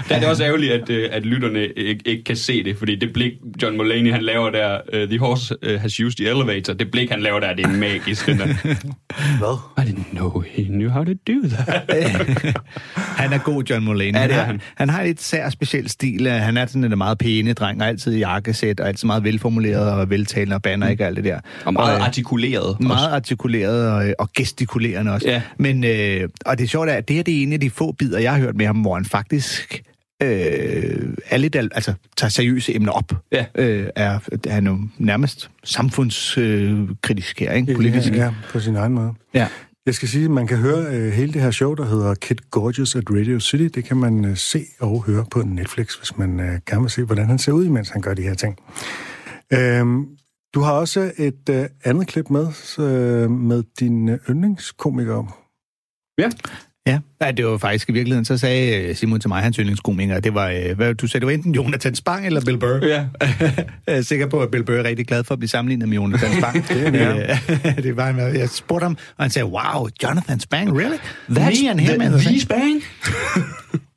Der er det også ærgerligt, at, øh, at lytterne ikke, ikke kan se det, fordi det blik, John Mulaney han laver der, uh, The Horse uh, Has Used the Elevator, det blik, han laver der, det er magisk. Den der. hvad? I didn't know he knew how to do that. Han er god, John Mulaney. Ja, det er har, han. han har et sær speciel stil. Øh, Han er sådan en meget pæne dreng, og altid i jakkesæt, og altid meget velformuleret og veltalende og banner ikke alt det der. Og meget øh, artikuleret. meget også. artikuleret og, og gestikulerende også. Ja. Men, øh, og det sjove er, at det her det er en af de få bidder, jeg har hørt med ham, hvor han faktisk øh, er lidt, al- altså, tager seriøse emner op. Ja. Øh, er, er han jo nærmest samfundskritisk her, ikke? Politisk. Ja, på sin egen måde. ja. Jeg skal sige, at man kan høre øh, hele det her show, der hedder Kid Gorgeous at Radio City. Det kan man øh, se og høre på Netflix, hvis man øh, gerne vil se, hvordan han ser ud, mens han gør de her ting. Øhm, du har også et øh, andet klip med, øh, med din øh, yndlingskomiker. Ja. Ja, ja, det var faktisk i virkeligheden, så sagde øh, Simon til mig, hans yndlingskomiker, det var, øh, hvad, du sagde, det var enten Jonathan Spang eller Bill Burr. Ja. jeg er sikker på, at Bill Burr er rigtig glad for at blive sammenlignet med Jonathan Spang. det, er det var, jeg spurgte ham, og han sagde, wow, Jonathan Spang, really? Me and him in the same- Spang?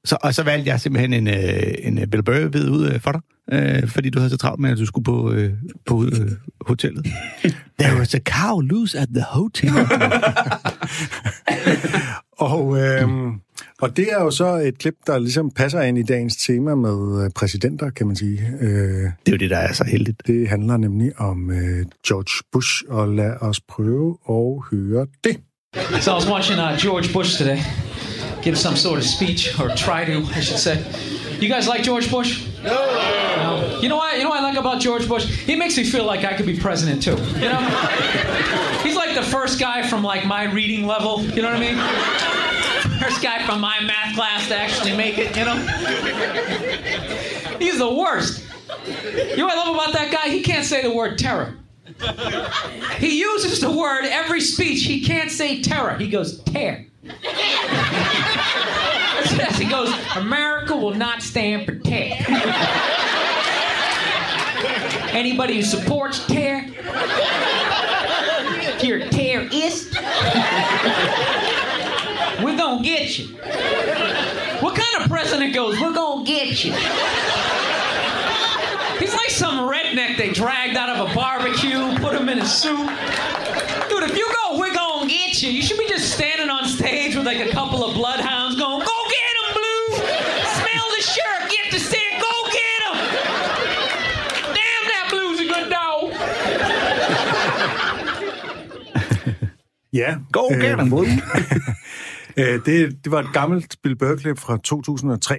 Så, og så valgte jeg simpelthen en, øh, en øh, Bill Burr-vid ud øh, for dig, øh, fordi du havde så travlt med, at du skulle på, øh, på øh, hotellet. There was a cow loose at the hotel. Og, øh, og det er jo så et klip, der ligesom passer ind i dagens tema med øh, præsidenter, kan man sige. Øh, det er jo det, der er så heldigt. det handler nemlig om øh, George Bush, og lad os prøve at høre det. So I was watching uh, George Bush today give some sort of speech, or try to, I should say. You guys like George Bush? No. no. You know what? You know what I like about George Bush? He makes me feel like I could be president too. You know? He's like the first guy from like my reading level. You know what I mean? First guy from my math class to actually make it. You know? He's the worst. You know what I love about that guy? He can't say the word terror. He uses the word every speech. He can't say terror. He goes tear. He goes, America will not stand for tear. Anybody who supports tear, you're a terrorist, we're gonna get you. What kind of president goes, we're gonna get you? He's like some redneck they dragged out of a barbecue, put him in a suit. Dude, if you go, gonna get you. You should be just standing on stage with like a couple of bloodhounds going, go get him, Blue! Smell the shirt, get the stick, go get him! Damn, that Blue's a good dog! Ja. Go get 'em, Blue. Øh, det, det var et gammelt Bill Burr-klip fra 2003.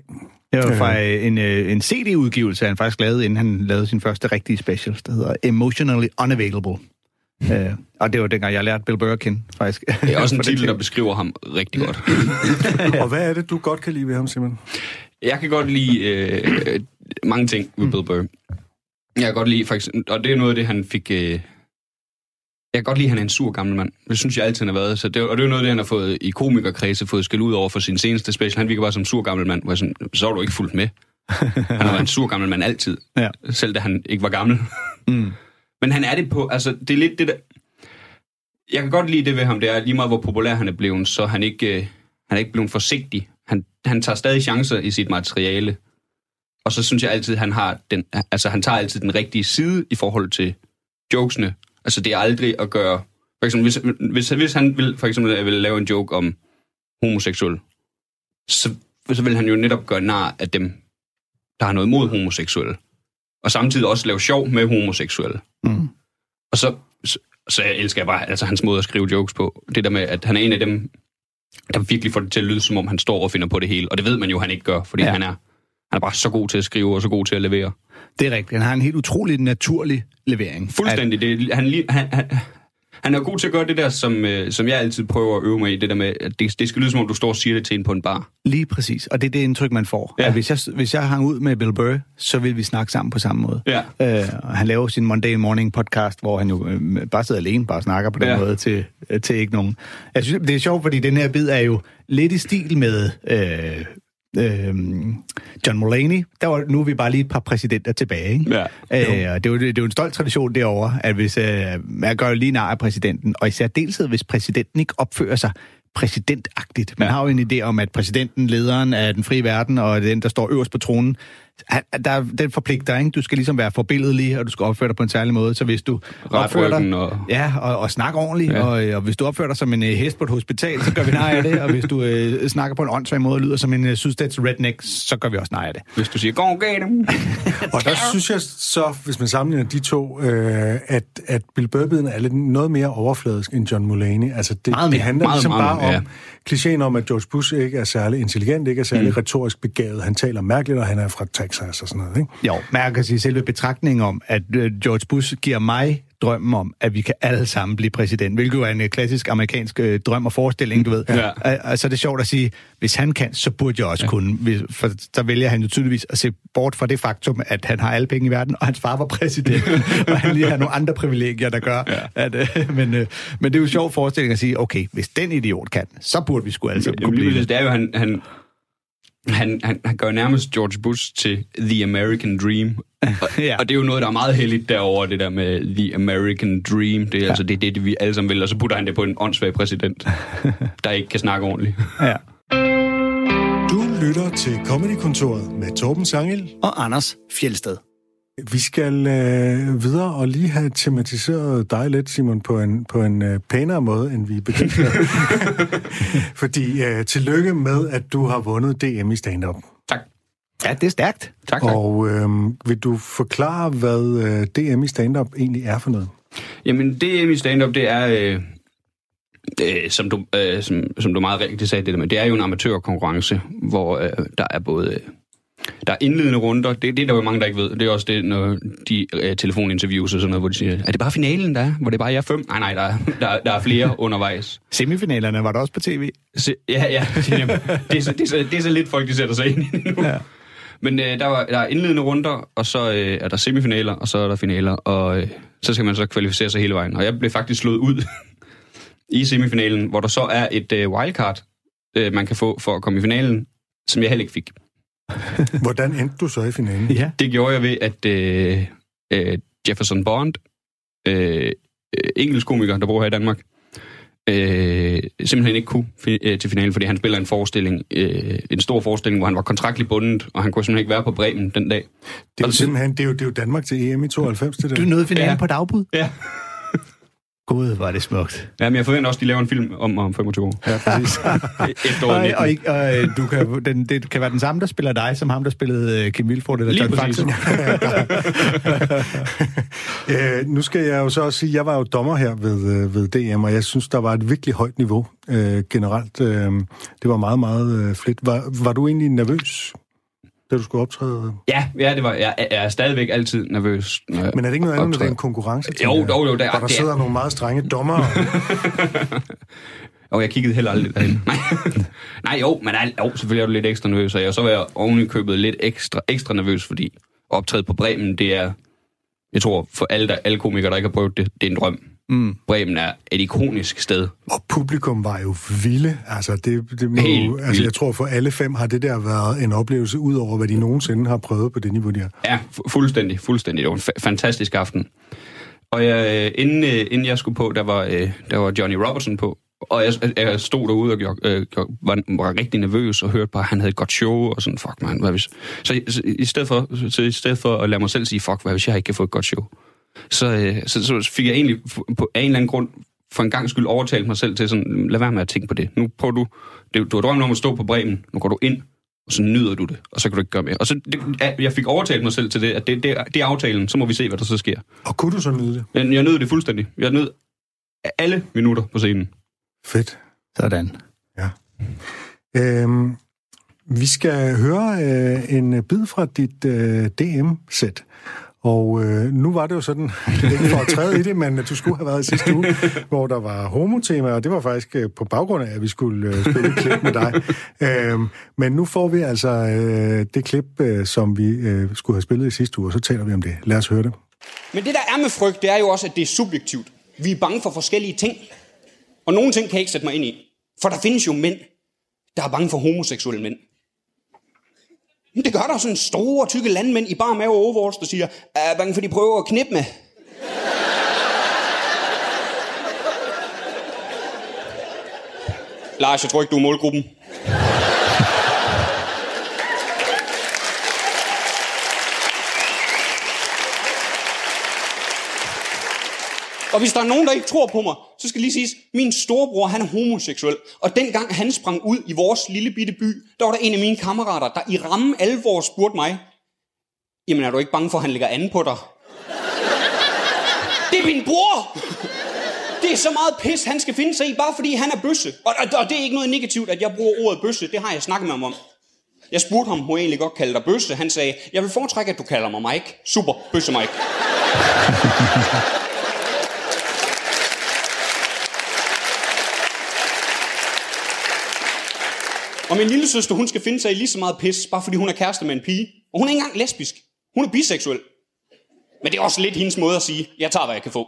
Det var fra øh, en, øh, en CD-udgivelse, han faktisk lavede, inden han lavede sin første rigtige special, der hedder Emotionally Unavailable. Øh, og det var dengang, jeg lærte Bill kende, faktisk. Det er også en For titel, der beskriver ham rigtig godt. Og hvad er det, du godt kan lide ved ham, Simon? Jeg kan godt lide øh, mange ting ved Bill Burr. Jeg kan godt lide, faktisk, og det er noget af det, han fik... Øh, jeg kan godt lide, at han er en sur gammel mand. Det synes jeg altid, han har været. Så det, og det er noget af det, han har fået i komikerkredse, fået skæld ud over for sin seneste special. Han virker bare som sur gammel mand, hvor jeg sådan, så har du ikke fulgt med. Han har været en sur gammel mand altid. Ja. Selv da han ikke var gammel. Mm. Men han er det på, altså det er lidt det der... Jeg kan godt lide det ved ham, det er lige meget hvor populær han er blevet, så han ikke, øh, han er ikke blevet forsigtig. Han, han tager stadig chancer i sit materiale. Og så synes jeg altid, han har den, altså han tager altid den rigtige side i forhold til jokesene. Altså det er aldrig at gøre... For eksempel, hvis, hvis, hvis han vil, for eksempel vil lave en joke om homoseksuel, så, så vil han jo netop gøre nar af dem, der har noget mod homoseksuelle. Og samtidig også lave sjov med homoseksuelle. Mm. Og så, så, så jeg elsker jeg bare altså, hans måde at skrive jokes på. Det der med, at han er en af dem, der virkelig får det til at lyde, som om han står og finder på det hele. Og det ved man jo, han ikke gør, fordi Ja. han, er, han er bare så god til at skrive og så god til at levere. Det er rigtigt. Han har en helt utrolig naturlig levering. Fuldstændig. Det, han, han, han, han er god til at gøre det der, som, øh, som jeg altid prøver at øve mig i. Det der med, at det, det skal lyde, som om du står og siger det til en på en bar. Lige præcis. Og det er det indtryk, man får. Ja. At hvis, jeg, hvis jeg hang ud med Bill Burr, så vil vi snakke sammen på samme måde. Ja. Øh, han laver sin Monday Morning podcast, hvor han jo øh, bare sidder alene, bare snakker på den Ja. måde til, øh, til ikke nogen. Jeg synes, det er sjovt, fordi den her bid er jo lidt i stil med øh, øh, John Mulaney. Der var, nu er vi bare lige et par præsidenter tilbage. Ikke? Ja. Øh, og det, er jo, det er jo en stolt tradition derovre, at hvis øh, man gør jo lige nar af præsidenten, og især deltid, hvis præsidenten ikke opfører sig præsidentagtigt. Man Ja. har jo en idé om, at præsidenten, lederen af den frie verden, og den, der står øverst på tronen, han, der, den forpligter, ikke? Du skal ligesom være forbilledelig, og du skal opføre dig på en særlig måde. Så hvis du Ret opfører dig... og- Ja, og, og snakke ordentligt, ja. Og, og hvis du opfører dig som en uh, hest på et hospital, så gør vi nej af det, og hvis du uh, snakker på en åndssvag måde og lyder som en uh, sydstats redneck, så gør vi også nej af det. Hvis du siger, gå get dem. Og der synes jeg så, hvis man sammenligner de to, øh, at, at Bill Burr-biden er lidt noget mere overfladisk end John Mulaney. Altså det, Meget det mere. handler Meget, ligesom meget, bare ja. om klichéen om, at George Bush ikke er særlig intelligent, ikke er særlig mm. retorisk begavet. Han taler mærkeligt, og han er fra Texas og sådan noget. Ikke? Jo, men jeg kan sige selve betragtningen om, at øh, George Bush giver mig drømmen om, at vi kan alle sammen blive præsident, hvilket jo er en øh, klassisk amerikansk øh, drøm og forestilling, du ved. Ja. Og, og så er det sjovt at sige, hvis han kan, så burde jeg også ja. kunne. For så vælger han jo tydeligvis at se bort fra det faktum, at han har alle penge i verden, og hans far var præsident, og han lige har nogle andre privilegier, der gør. Ja. At, øh, men, øh, men det er jo en sjov forestilling at sige, okay, hvis den idiot kan, så burde vi sgu alle sammen kunne blive det. det er jo, han, han, han, han, han gør nærmest George Bush til The American Dream. Og, Ja. og det er jo noget, der er meget heldigt derover det der med The American Dream. Det er ja. altså det, det, vi alle sammen vil, og så putter han det på en åndssvag præsident, der ikke kan snakke ordentligt. Ja. Du lytter til Comedy-kontoret med Torben Sangel. Og Anders Fjelsted. Vi skal øh, videre og lige have tematiseret dig lidt, Simon, på en, på en øh, pænere måde, end vi begyndt med. Fordi øh, tillykke med, at du har vundet DM i stand-up. Tak. Ja, det er stærkt. Tak, tak. Og øh, vil du forklare, hvad øh, DM i stand-up egentlig er for noget? Jamen, DM i stand-up, det er... Øh, øh, som, du, øh, som, som du meget rigtigt sagde, det der med, det er jo en amatørkonkurrence, hvor øh, der er både... Der er indledende runder, det, det er der jo mange, der ikke ved. Det er også det, når de øh, telefoninterviews og sådan noget, hvor de siger, er det bare finalen, der er? Hvor det bare er fem? Nej, nej, der er, der, der er flere undervejs. Semifinalerne var der også på tv. Se, ja, ja. Jamen, det, er så, det, er så, det er så lidt folk, de sætter sig ind i nu. Ja. Men øh, der, var, der er indledende runder, og så øh, er der semifinaler, og så er der finaler, og øh, så skal man så kvalificere sig hele vejen. Og jeg blev faktisk slået ud i semifinalen, hvor der så er et øh, wildcard, øh, man kan få for at komme i finalen, som jeg heller ikke fik. Hvordan endte du så i finalen? Ja. Det gjorde jeg ved, at øh, øh, Jefferson Bond, øh, engelsk komiker, der bor her i Danmark, øh, simpelthen ikke kunne fi- øh, til finalen, fordi han spiller en forestilling, øh, en stor forestilling, hvor han var kontraktligt bundet, og han kunne simpelthen ikke være på Bremen den dag. Det er jo simpelthen det er jo, det er jo Danmark til EM i 92, det der. Du nåede finalen Ja. ja. på dagbud? Ja. Gud, var det smukt. Ja, men jeg forventer også, at de laver en film om, om 25 år. Ja, præcis. Efter Og, år 19. og, ikke- og øh, du kan, den, det kan være den samme, der spiller dig, som ham, der spillede øh, Kim Vilfort eller Lige John præcis. Faxe. øh, nu skal jeg jo så også sige, at jeg var jo dommer her ved, øh, ved DM, og jeg synes, der var et virkelig højt niveau øh, generelt. Øh, det var meget, meget øh, fedt. Var, var du egentlig nervøs, da du skulle optræde? Ja, ja, det var, jeg, jeg er stadigvæk altid nervøs. Når Men er det ikke noget andet, når det er en konkurrence? Jo, jo, jo, der- Hvor der det er- sidder nogle meget strenge dommere. Og jeg kiggede heller aldrig derhen. Nej. Nej, jo, men jo, selvfølgelig er du lidt ekstra nervøs, og jeg så var jeg oven købet lidt ekstra, ekstra nervøs, fordi optræde på Bremen, det er, jeg tror, for alle, der, alle komikere, der ikke har prøvet det, det er en drøm. Mm. Bremen er et ikonisk sted. Og publikum var jo vilde. Altså, det, det må, Helt jo- altså, jeg tror, for alle fem har det der været en oplevelse, ud over hvad de nogensinde har prøvet på det niveau, de har. Ja, fu- fuldstændig, fuldstændig. Det var en fa- fantastisk aften. Og jeg, øh, inden, øh, inden jeg skulle på, der var, øh, der var Johnny Robertson på. Og jeg, jeg stod derude og gjorde, øh, gjorde, var, var rigtig nervøs og hørte bare, at han havde et godt show, og sådan, fuck man, hvad hvis... Så, så, i, stedet for, så i stedet for at lade mig selv sige, fuck, hvad hvis jeg ikke kan få et godt show? Så, øh, så, så fik jeg egentlig på af en eller anden grund for en gang skyld overtalt mig selv til sådan, lad være med at tænke på det. Nu prøver du, det, du har drømt om at stå på Bremen, nu går du ind, og så nyder du det, og så kan du ikke gøre mere. Og så, det, jeg fik overtalt mig selv til det, at det, det, det er aftalen, så må vi se, hvad der så sker. Og kunne du så nyde det? Jeg, jeg nød det fuldstændig. Jeg nød alle minutter på scenen. Fedt. Sådan. Ja. Øhm, vi skal høre øh, en bid fra dit øh, DM-sæt. Og øh, nu var det jo sådan, ikke for at træde i det, men at du skulle have været i sidste uge, hvor der var homotema, og det var faktisk øh, på baggrund af, at vi skulle øh, spille et klip med dig. Øhm, men nu får vi altså øh, det klip, øh, som vi øh, skulle have spillet i sidste uge, og så taler vi om det. Lad os høre det. Men det, der er med frygt, det er jo også, at det er subjektivt. Vi er bange for forskellige ting. Og nogle ting kan jeg ikke sætte mig ind i. For der findes jo mænd, der er bange for homoseksuelle mænd. Men det gør der sådan store, tykke landmænd i bare mave og overalls, der siger, er jeg bange for, de prøver at knippe med. Lars, jeg tror ikke, du er målgruppen. Og hvis der er nogen, der ikke tror på mig, så skal lige sige, min storebror, han er homoseksuel. Og dengang han sprang ud i vores lille bitte by, der var der en af mine kammerater, der i ramme alvor spurgte mig, jamen er du ikke bange for, at han lægger anden på dig? Det er min bror! Det er så meget pis, han skal finde sig i, bare fordi han er bøsse. Og, og, og det er ikke noget negativt, at jeg bruger ordet bøsse. Det har jeg snakket med ham om. Jeg spurgte ham, må jeg egentlig godt kalde dig bøsse? Han sagde, jeg vil foretrække, at du kalder mig Mike. Super, bøsse Mike. Og min lille søster, hun skal finde sig i lige så meget pis, bare fordi hun er kæreste med en pige. Og hun er ikke engang lesbisk. Hun er biseksuel. Men det er også lidt hendes måde at sige, jeg tager, hvad jeg kan få.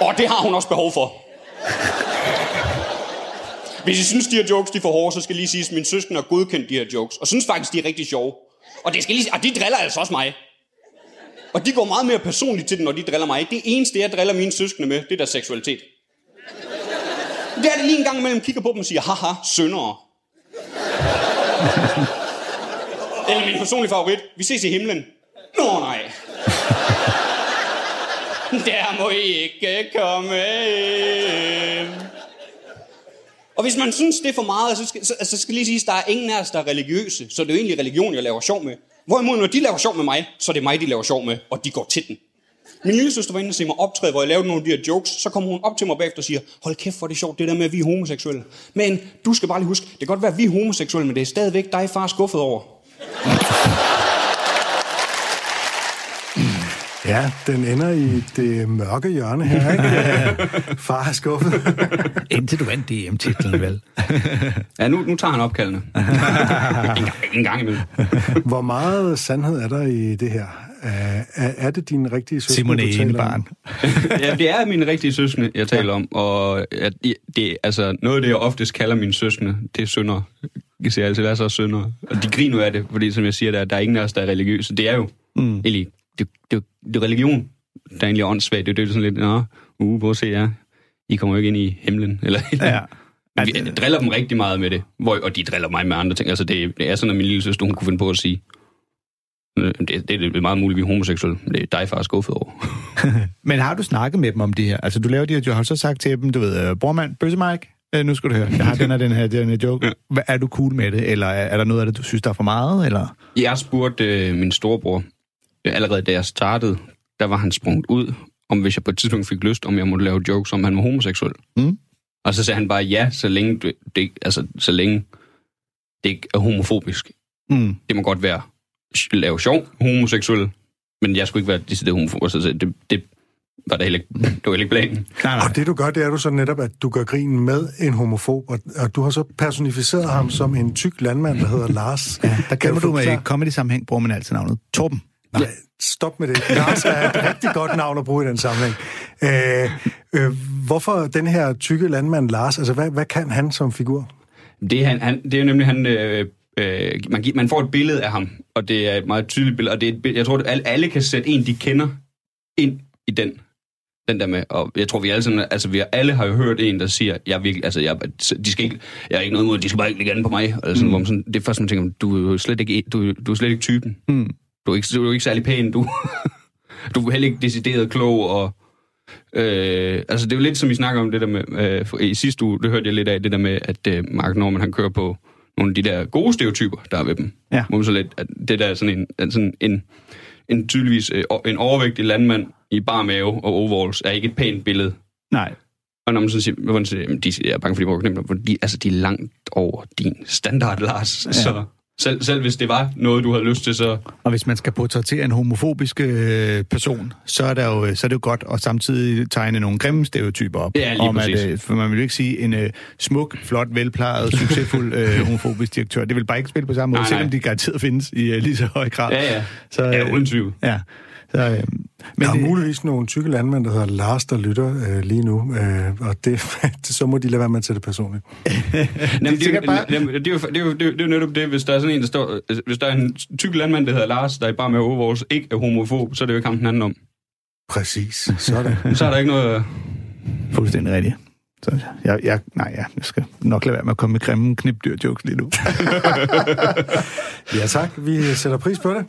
Og det har hun også behov for. Hvis I synes, de her jokes de er for hårde, så skal lige sige, at min søsken har godkendt de her jokes. Og synes faktisk, de er rigtig sjove. Og, det skal lige, og de driller altså også mig. Og de går meget mere personligt til den, når de driller mig. Det eneste, jeg driller mine søskende med, det er deres seksualitet. Det er det lige en gang imellem kigger på dem og siger, haha, syndere. Eller min personlige favorit. Vi ses i himlen. Nå nej. Der må I ikke komme ind. Og hvis man synes, det er for meget, så skal, så, så skal lige sige, at der er ingen af os, der er religiøse. Så det er jo egentlig religion, jeg laver sjov med. Hvorimod, når de laver sjov med mig, så er det mig, de laver sjov med, og de går til den. Min lille søster var inde og se mig optræde, hvor jeg lavede nogle af de her jokes. Så kommer hun op til mig bagefter og siger, hold kæft, hvor er det sjovt, det der med, at vi er homoseksuelle. Men du skal bare lige huske, det kan godt være, at vi er homoseksuelle, men det er stadigvæk dig, far, skuffet over. Ja, den ender i det mørke hjørne her, ikke? Far er skuffet. Indtil du vandt DM-titlen, vel? Ja, nu, nu tager han opkaldene. en, gang, en gang imellem. Hvor meget sandhed er der i det her? Er, er, det din rigtige søster, Simon du er taler om? barn. ja, det er mine rigtige søskende, jeg taler om. Og at det, det, altså, noget af det, jeg oftest kalder mine søskende, det er sønder. Jeg siger altid, hvad så er sønder? Og de griner af det, fordi som jeg siger, der, der er ingen af os, der er religiøse. Det er jo mm. egentlig, det, det, det er religion, der er egentlig åndssvagt. Det er jo sådan lidt, nå, uh, hvor ser jeg? I kommer jo ikke ind i himlen. Eller, Ja. Vi jeg driller dem rigtig meget med det, hvor, og de driller mig med andre ting. Altså, det, det er sådan, at min lille søster, hun kunne finde på at sige, det, det, det er meget muligt, vi er homoseksuelle, det er dig, far, skuffet over. Men har du snakket med dem om det her? Altså, du laver de her, du har så sagt til dem, du ved, øh, brormand, bøsse Mike, øh, nu skal du høre, jeg har den her, den her, den her joke. Hvad, er du cool med det, eller er, er der noget af det, du synes, der er for meget, eller? Jeg spurgte øh, min storebror, øh, allerede da jeg startede, der var han sprunget ud, om hvis jeg på et tidspunkt fik lyst, om jeg måtte lave jokes om, han var homoseksuel. Mm. Og så sagde han bare ja, så længe det, det, altså, så længe det ikke er homofobisk. Mm. Det må godt være lave sjov homoseksuel, men jeg skulle ikke være decideret homofobisk. Altså, det, det var der heller ikke, det var heller ikke planen. Nej, nej. Og det du gør, det er du så netop, at du gør grin med en homofob, og, og du har så personificeret ham som en tyk landmand, der hedder Lars. Ja, der Kan glemmer du med i comedy-sammenhæng, bruger man altid navnet Torben. Nej, stop med det. Lars er et rigtig godt navn at bruge i den sammenhæng. Øh, øh, hvorfor den her tykke landmand Lars, altså hvad, hvad kan han som figur? Det er, han, han, det er jo nemlig, han, øh, øh, man, man får et billede af ham, og det er et meget tydeligt billede, og det er et, billede- jeg tror, at alle, alle kan sætte en, de kender, ind i den. Den der med, og jeg tror, vi alle sådan, altså vi alle har jo hørt en, der siger, jeg er virkelig, altså jeg, de skal ikke, jeg er ikke noget imod, de skal bare ikke ligge an på mig, eller sådan, mm. hvor man sådan, det er først, man tænker, du er jo slet ikke, du, du er slet ikke typen. Mm. Du er ikke, du er ikke særlig pæn, du, du er heller ikke decideret klog, og Øh, altså det er jo lidt som I snakker om det der med, øh, i sidste uge, det hørte jeg lidt af, det der med, at øh, Mark Norman han kører på nogle af de der gode stereotyper, der er ved dem. Ja. Hvor man så lidt, at det der er sådan en, sådan en, en tydeligvis øh, en overvægtig landmand i bar mave og overalls er ikke et pænt billede. Nej. Og når man så siger, hvordan siger jamen, de, jeg er bange for, de må knemme for de, altså, de er langt over din standard, Lars. Ja. Så selv, selv hvis det var noget, du havde lyst til, så... Og hvis man skal portrættere en homofobisk øh, person, så er, der jo, så er det jo godt at samtidig tegne nogle grimme stereotyper op. Ja, lige om, at, øh, for man vil jo ikke sige en øh, smuk, flot, velplejet, succesfuld øh, homofobisk direktør. Det vil bare ikke spille på samme måde, Nej, selvom nej. de garanteret findes i øh, lige så høj grad. Ja, ja. Så, Ja, uden tvivl. Ja. Så, øh, Men der er det, muligvis nogle tykke landmænd, der hedder Lars, der lytter øh, lige nu, øh, og det, så må de lade være med at tage det personligt. Jamen, det, er bare- det, er jo, det, er jo, det, er jo, det er netop det, hvis der er sådan en, der står... altså, Hvis der er en tyk landmand, der hedder Lars, der er bare med overvåges, ikke er homofob, så er det jo ikke ham den anden om. Præcis, sådan. Så er der ikke noget... fuldstændig rigtigt. Så jeg, jeg, nej, ja, jeg skal nok lade være med at komme med grimme knipdyr-jokes lige nu. Ja tak, vi sætter pris på det.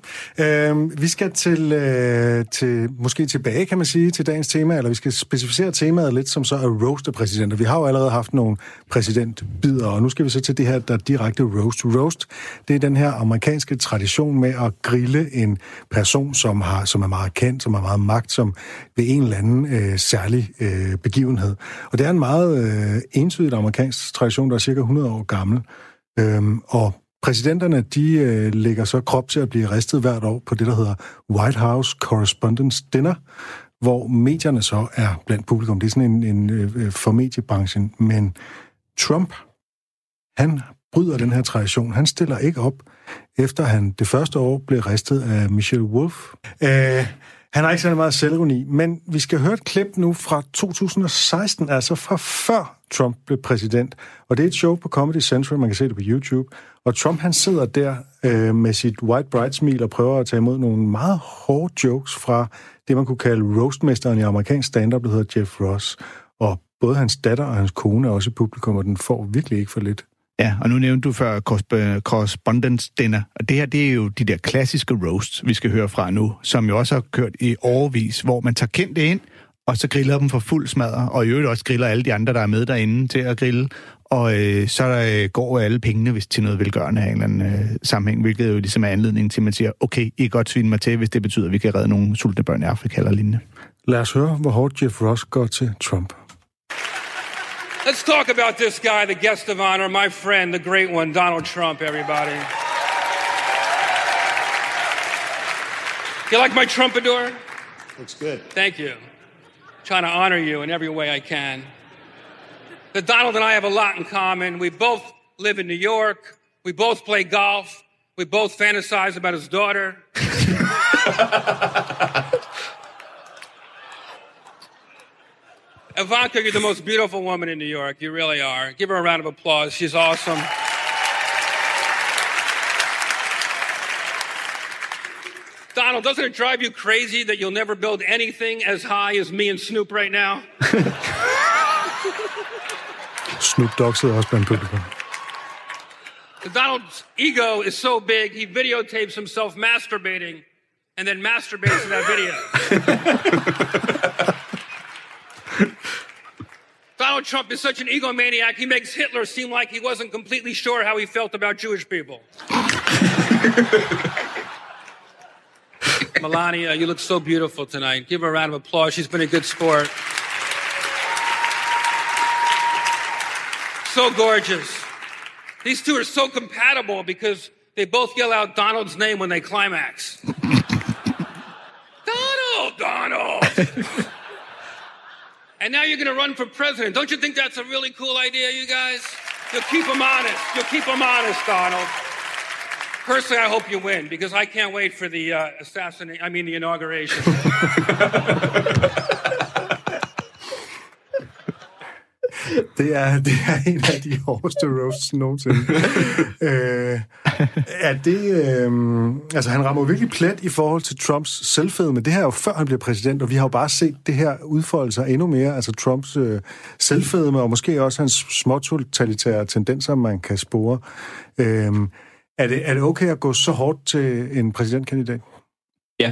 Øh, vi skal til, øh, til, måske tilbage, kan man sige, til dagens tema, eller vi skal specificere temaet lidt, som så er roast af præsidenter. Vi har jo allerede haft nogle præsidentbider, og nu skal vi så til det her, der er direkte roast. Roast, det er den her amerikanske tradition med at grille en person, som, har, som er meget kendt, som har meget magt, som ved en eller anden øh, særlig øh, begivenhed. Og det er en meget øh, entydigt amerikansk tradition, der er cirka 100 år gammel. Øhm, og præsidenterne, de øh, lægger så krop til at blive ristet hvert år på det, der hedder White House Correspondence Dinner, hvor medierne så er blandt publikum. Det er sådan en, en øh, øh, for mediebranchen. Men Trump, han bryder den her tradition. Han stiller ikke op, efter han det første år blev ristet af Michelle Wolf. Øh, han har ikke særlig meget selvironi, men vi skal høre et klip nu fra 2016, altså fra før Trump blev præsident. Og det er et show på Comedy Central, man kan se det på YouTube. Og Trump han sidder der øh, med sit white bright smil og prøver at tage imod nogle meget hårde jokes fra det, man kunne kalde roastmesteren i amerikansk stand-up, der hedder Jeff Ross. Og både hans datter og hans kone er også i publikum, og den får virkelig ikke for lidt. Ja, og nu nævnte du før øh, correspondence dinner, og det her, det er jo de der klassiske roasts, vi skal høre fra nu, som jo også har kørt i overvis, hvor man tager kendte ind, og så griller dem for fuld smadre, og i øvrigt også griller alle de andre, der er med derinde til at grille, og øh, så der, øh, går alle pengene hvis til noget velgørende af en eller anden øh, sammenhæng, hvilket jo ligesom er anledningen til, at man siger, okay, I kan godt svine mig til, hvis det betyder, at vi kan redde nogle sultne børn i Afrika eller lignende. Lad os høre, hvor hårdt Jeff Ross går til Trump. Let's talk about this guy, the guest of honor, my friend, the great one, Donald Trump, everybody. You like my trumpador? Looks good. Thank you. trying to honor you in every way I can. That Donald and I have a lot in common. We both live in New York. We both play golf. We both fantasize about his daughter. Ivanka, you're the most beautiful woman in New York. You really are. Give her a round of applause. She's awesome. Donald, doesn't it drive you crazy that you'll never build anything as high as me and Snoop right now? Snoop Dogg sidder også blandt publikum. Donald's ego is so big, he videotapes himself masturbating and then masturbates to that video. Donald Trump is such an egomaniac, he makes Hitler seem like he wasn't completely sure how he felt about Jewish people. Melania, you look so beautiful tonight. Give her a round of applause. She's been a good sport. So gorgeous. These two are so compatible because they both yell out Donald's name when they climax. Donald, Donald. and now you're going to run for president. Don't you think that's a really cool idea, you guys? You'll keep them honest. You'll keep them honest, Donald. Personally, I hope you win because I can't wait for the uh, assassination. I mean, the inauguration. Det er, det er en af de hårdeste roasts nogensinde. øh, er det, øh, altså han rammer virkelig plet i forhold til Trumps selvfedme. Det her er jo før han bliver præsident, og vi har jo bare set det her udfolde sig endnu mere. Altså Trumps øh, selvfedme, og måske også hans småtotalitære tendenser, man kan spore. Øh, er, det, er det okay at gå så hårdt til en præsidentkandidat? Ja,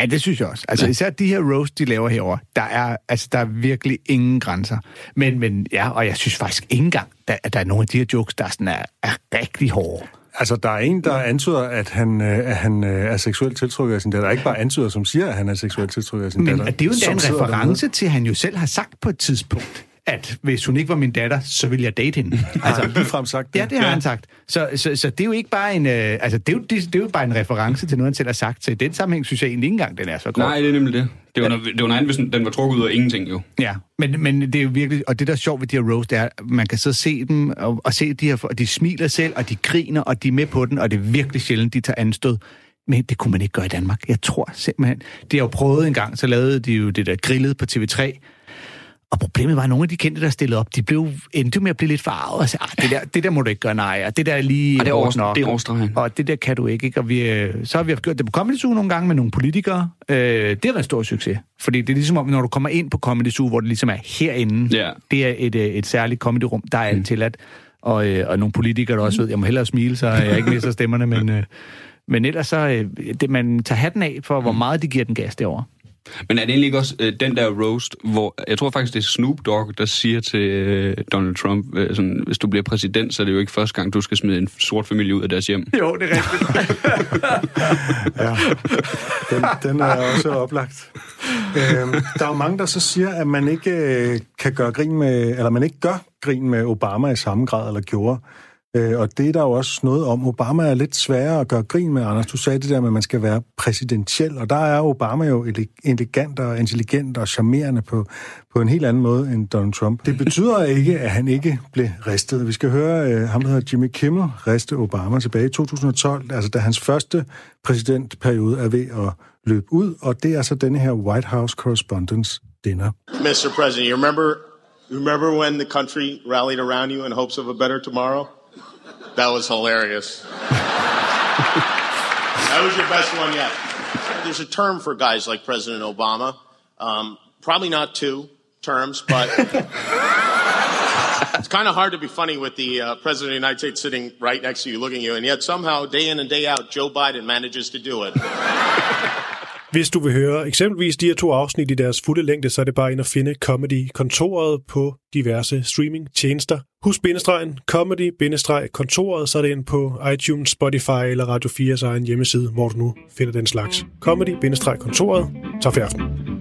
Ja, det synes jeg også. Altså, især de her roast, de laver herover, der er, altså, der er virkelig ingen grænser. Men, men ja, og jeg synes faktisk ikke engang, der, at der er nogle af de her jokes, der sådan er, er rigtig hårde. Altså, der er en, der antyder, at han, øh, at han øh, er seksuelt tiltrykket af sin datter. Ikke bare antyder, som siger, at han er seksuelt tiltrykket af sin Men datter. Men det er jo en reference til, at han jo selv har sagt på et tidspunkt, at hvis hun ikke var min datter, så ville jeg date hende. Altså, har han ligefrem sagt det? Ja, det har ja. han sagt. Så, så, så det er jo ikke bare en, øh, altså det er, jo, det, det er jo bare en reference til noget, han selv har sagt. Så i den sammenhæng synes jeg egentlig ikke engang, den er så god. Nej, det er nemlig det. Det var, noget, det var noget andet, hvis den var trukket ud af ingenting, jo. Ja, men, men det er jo virkelig, og det der er sjovt ved de her roast, det er, at man kan så se dem, og, og se de her, og de smiler selv, og de griner, og de er med på den, og det er virkelig sjældent, de tager anstød. Men det kunne man ikke gøre i Danmark. Jeg tror simpelthen, de har jo prøvet en gang, så lavede de jo det der grillet på TV3, og problemet var, at nogle af de kendte, der stillede op, de blev endte med at blive lidt farvet og sige, ah, det, der, det der må du ikke gøre, nej, og det der er lige Og det er hårdt nok, det er. Og det der kan du ikke, ikke? Og vi, øh, så har vi haft gjort det på Comedy Zoo nogle gange med nogle politikere. Øh, det har været en stor succes, fordi det er ligesom om, når du kommer ind på Comedy Zoo, hvor det ligesom er herinde, Ja. det er et, øh, et særligt comedyrum, der er Mm. tilladt, og, øh, og nogle politikere, der også ved, jeg må hellere smile, så jeg ikke mister stemmerne, men, øh, men ellers så, øh, det, man tager hatten af for, hvor meget de giver den gas derovre. Men er det egentlig ikke også øh, den der roast, hvor jeg tror faktisk, det er Snoop Dogg, der siger til øh, Donald Trump, øh, sådan, hvis du bliver præsident, så er det jo ikke første gang, du skal smide en sort familie ud af deres hjem. Jo, det er rigtigt. Ja, den, den er også oplagt. Øhm, der er jo mange, der så siger, at man ikke øh, kan gøre grin med, eller man ikke gør grin med Obama i samme grad, eller gjorde. Øh, og det er der jo også noget om. Obama er lidt sværere at gøre grin med, Anders. Du sagde det der med, at man skal være præsidentiel, og der er Obama jo elegant og intelligent og charmerende på, på en helt anden måde end Donald Trump. Det betyder ikke, at han ikke blev ristet. Vi skal høre øh, ham, der hedder Jimmy Kimmel, riste Obama tilbage i 2012, altså da hans første præsidentperiode er ved at løbe ud, og det er så denne her White House Correspondence Dinner. Mr. President, you remember, you remember when the country rallied around you in hopes of a better tomorrow? That was hilarious. that was your best one yet. There's a term for guys like President Obama. Um, probably not two terms, but It's kind of hard to be funny with the uh, president of the United States sitting right next to you, looking at you, and yet somehow, day in and day out, Joe Biden manages to do it. Hvis du vil høre eksempelvis de her to afsnit i deres fulde længde, så er det bare ind at finde Comedy-kontoret på diverse streaming-tjenester. Husk bindestregen comedy-kontoret, så er det ind på iTunes, Spotify eller Radio 4's egen hjemmeside, hvor du nu finder den slags. Comedy-kontoret. Tak for i aften.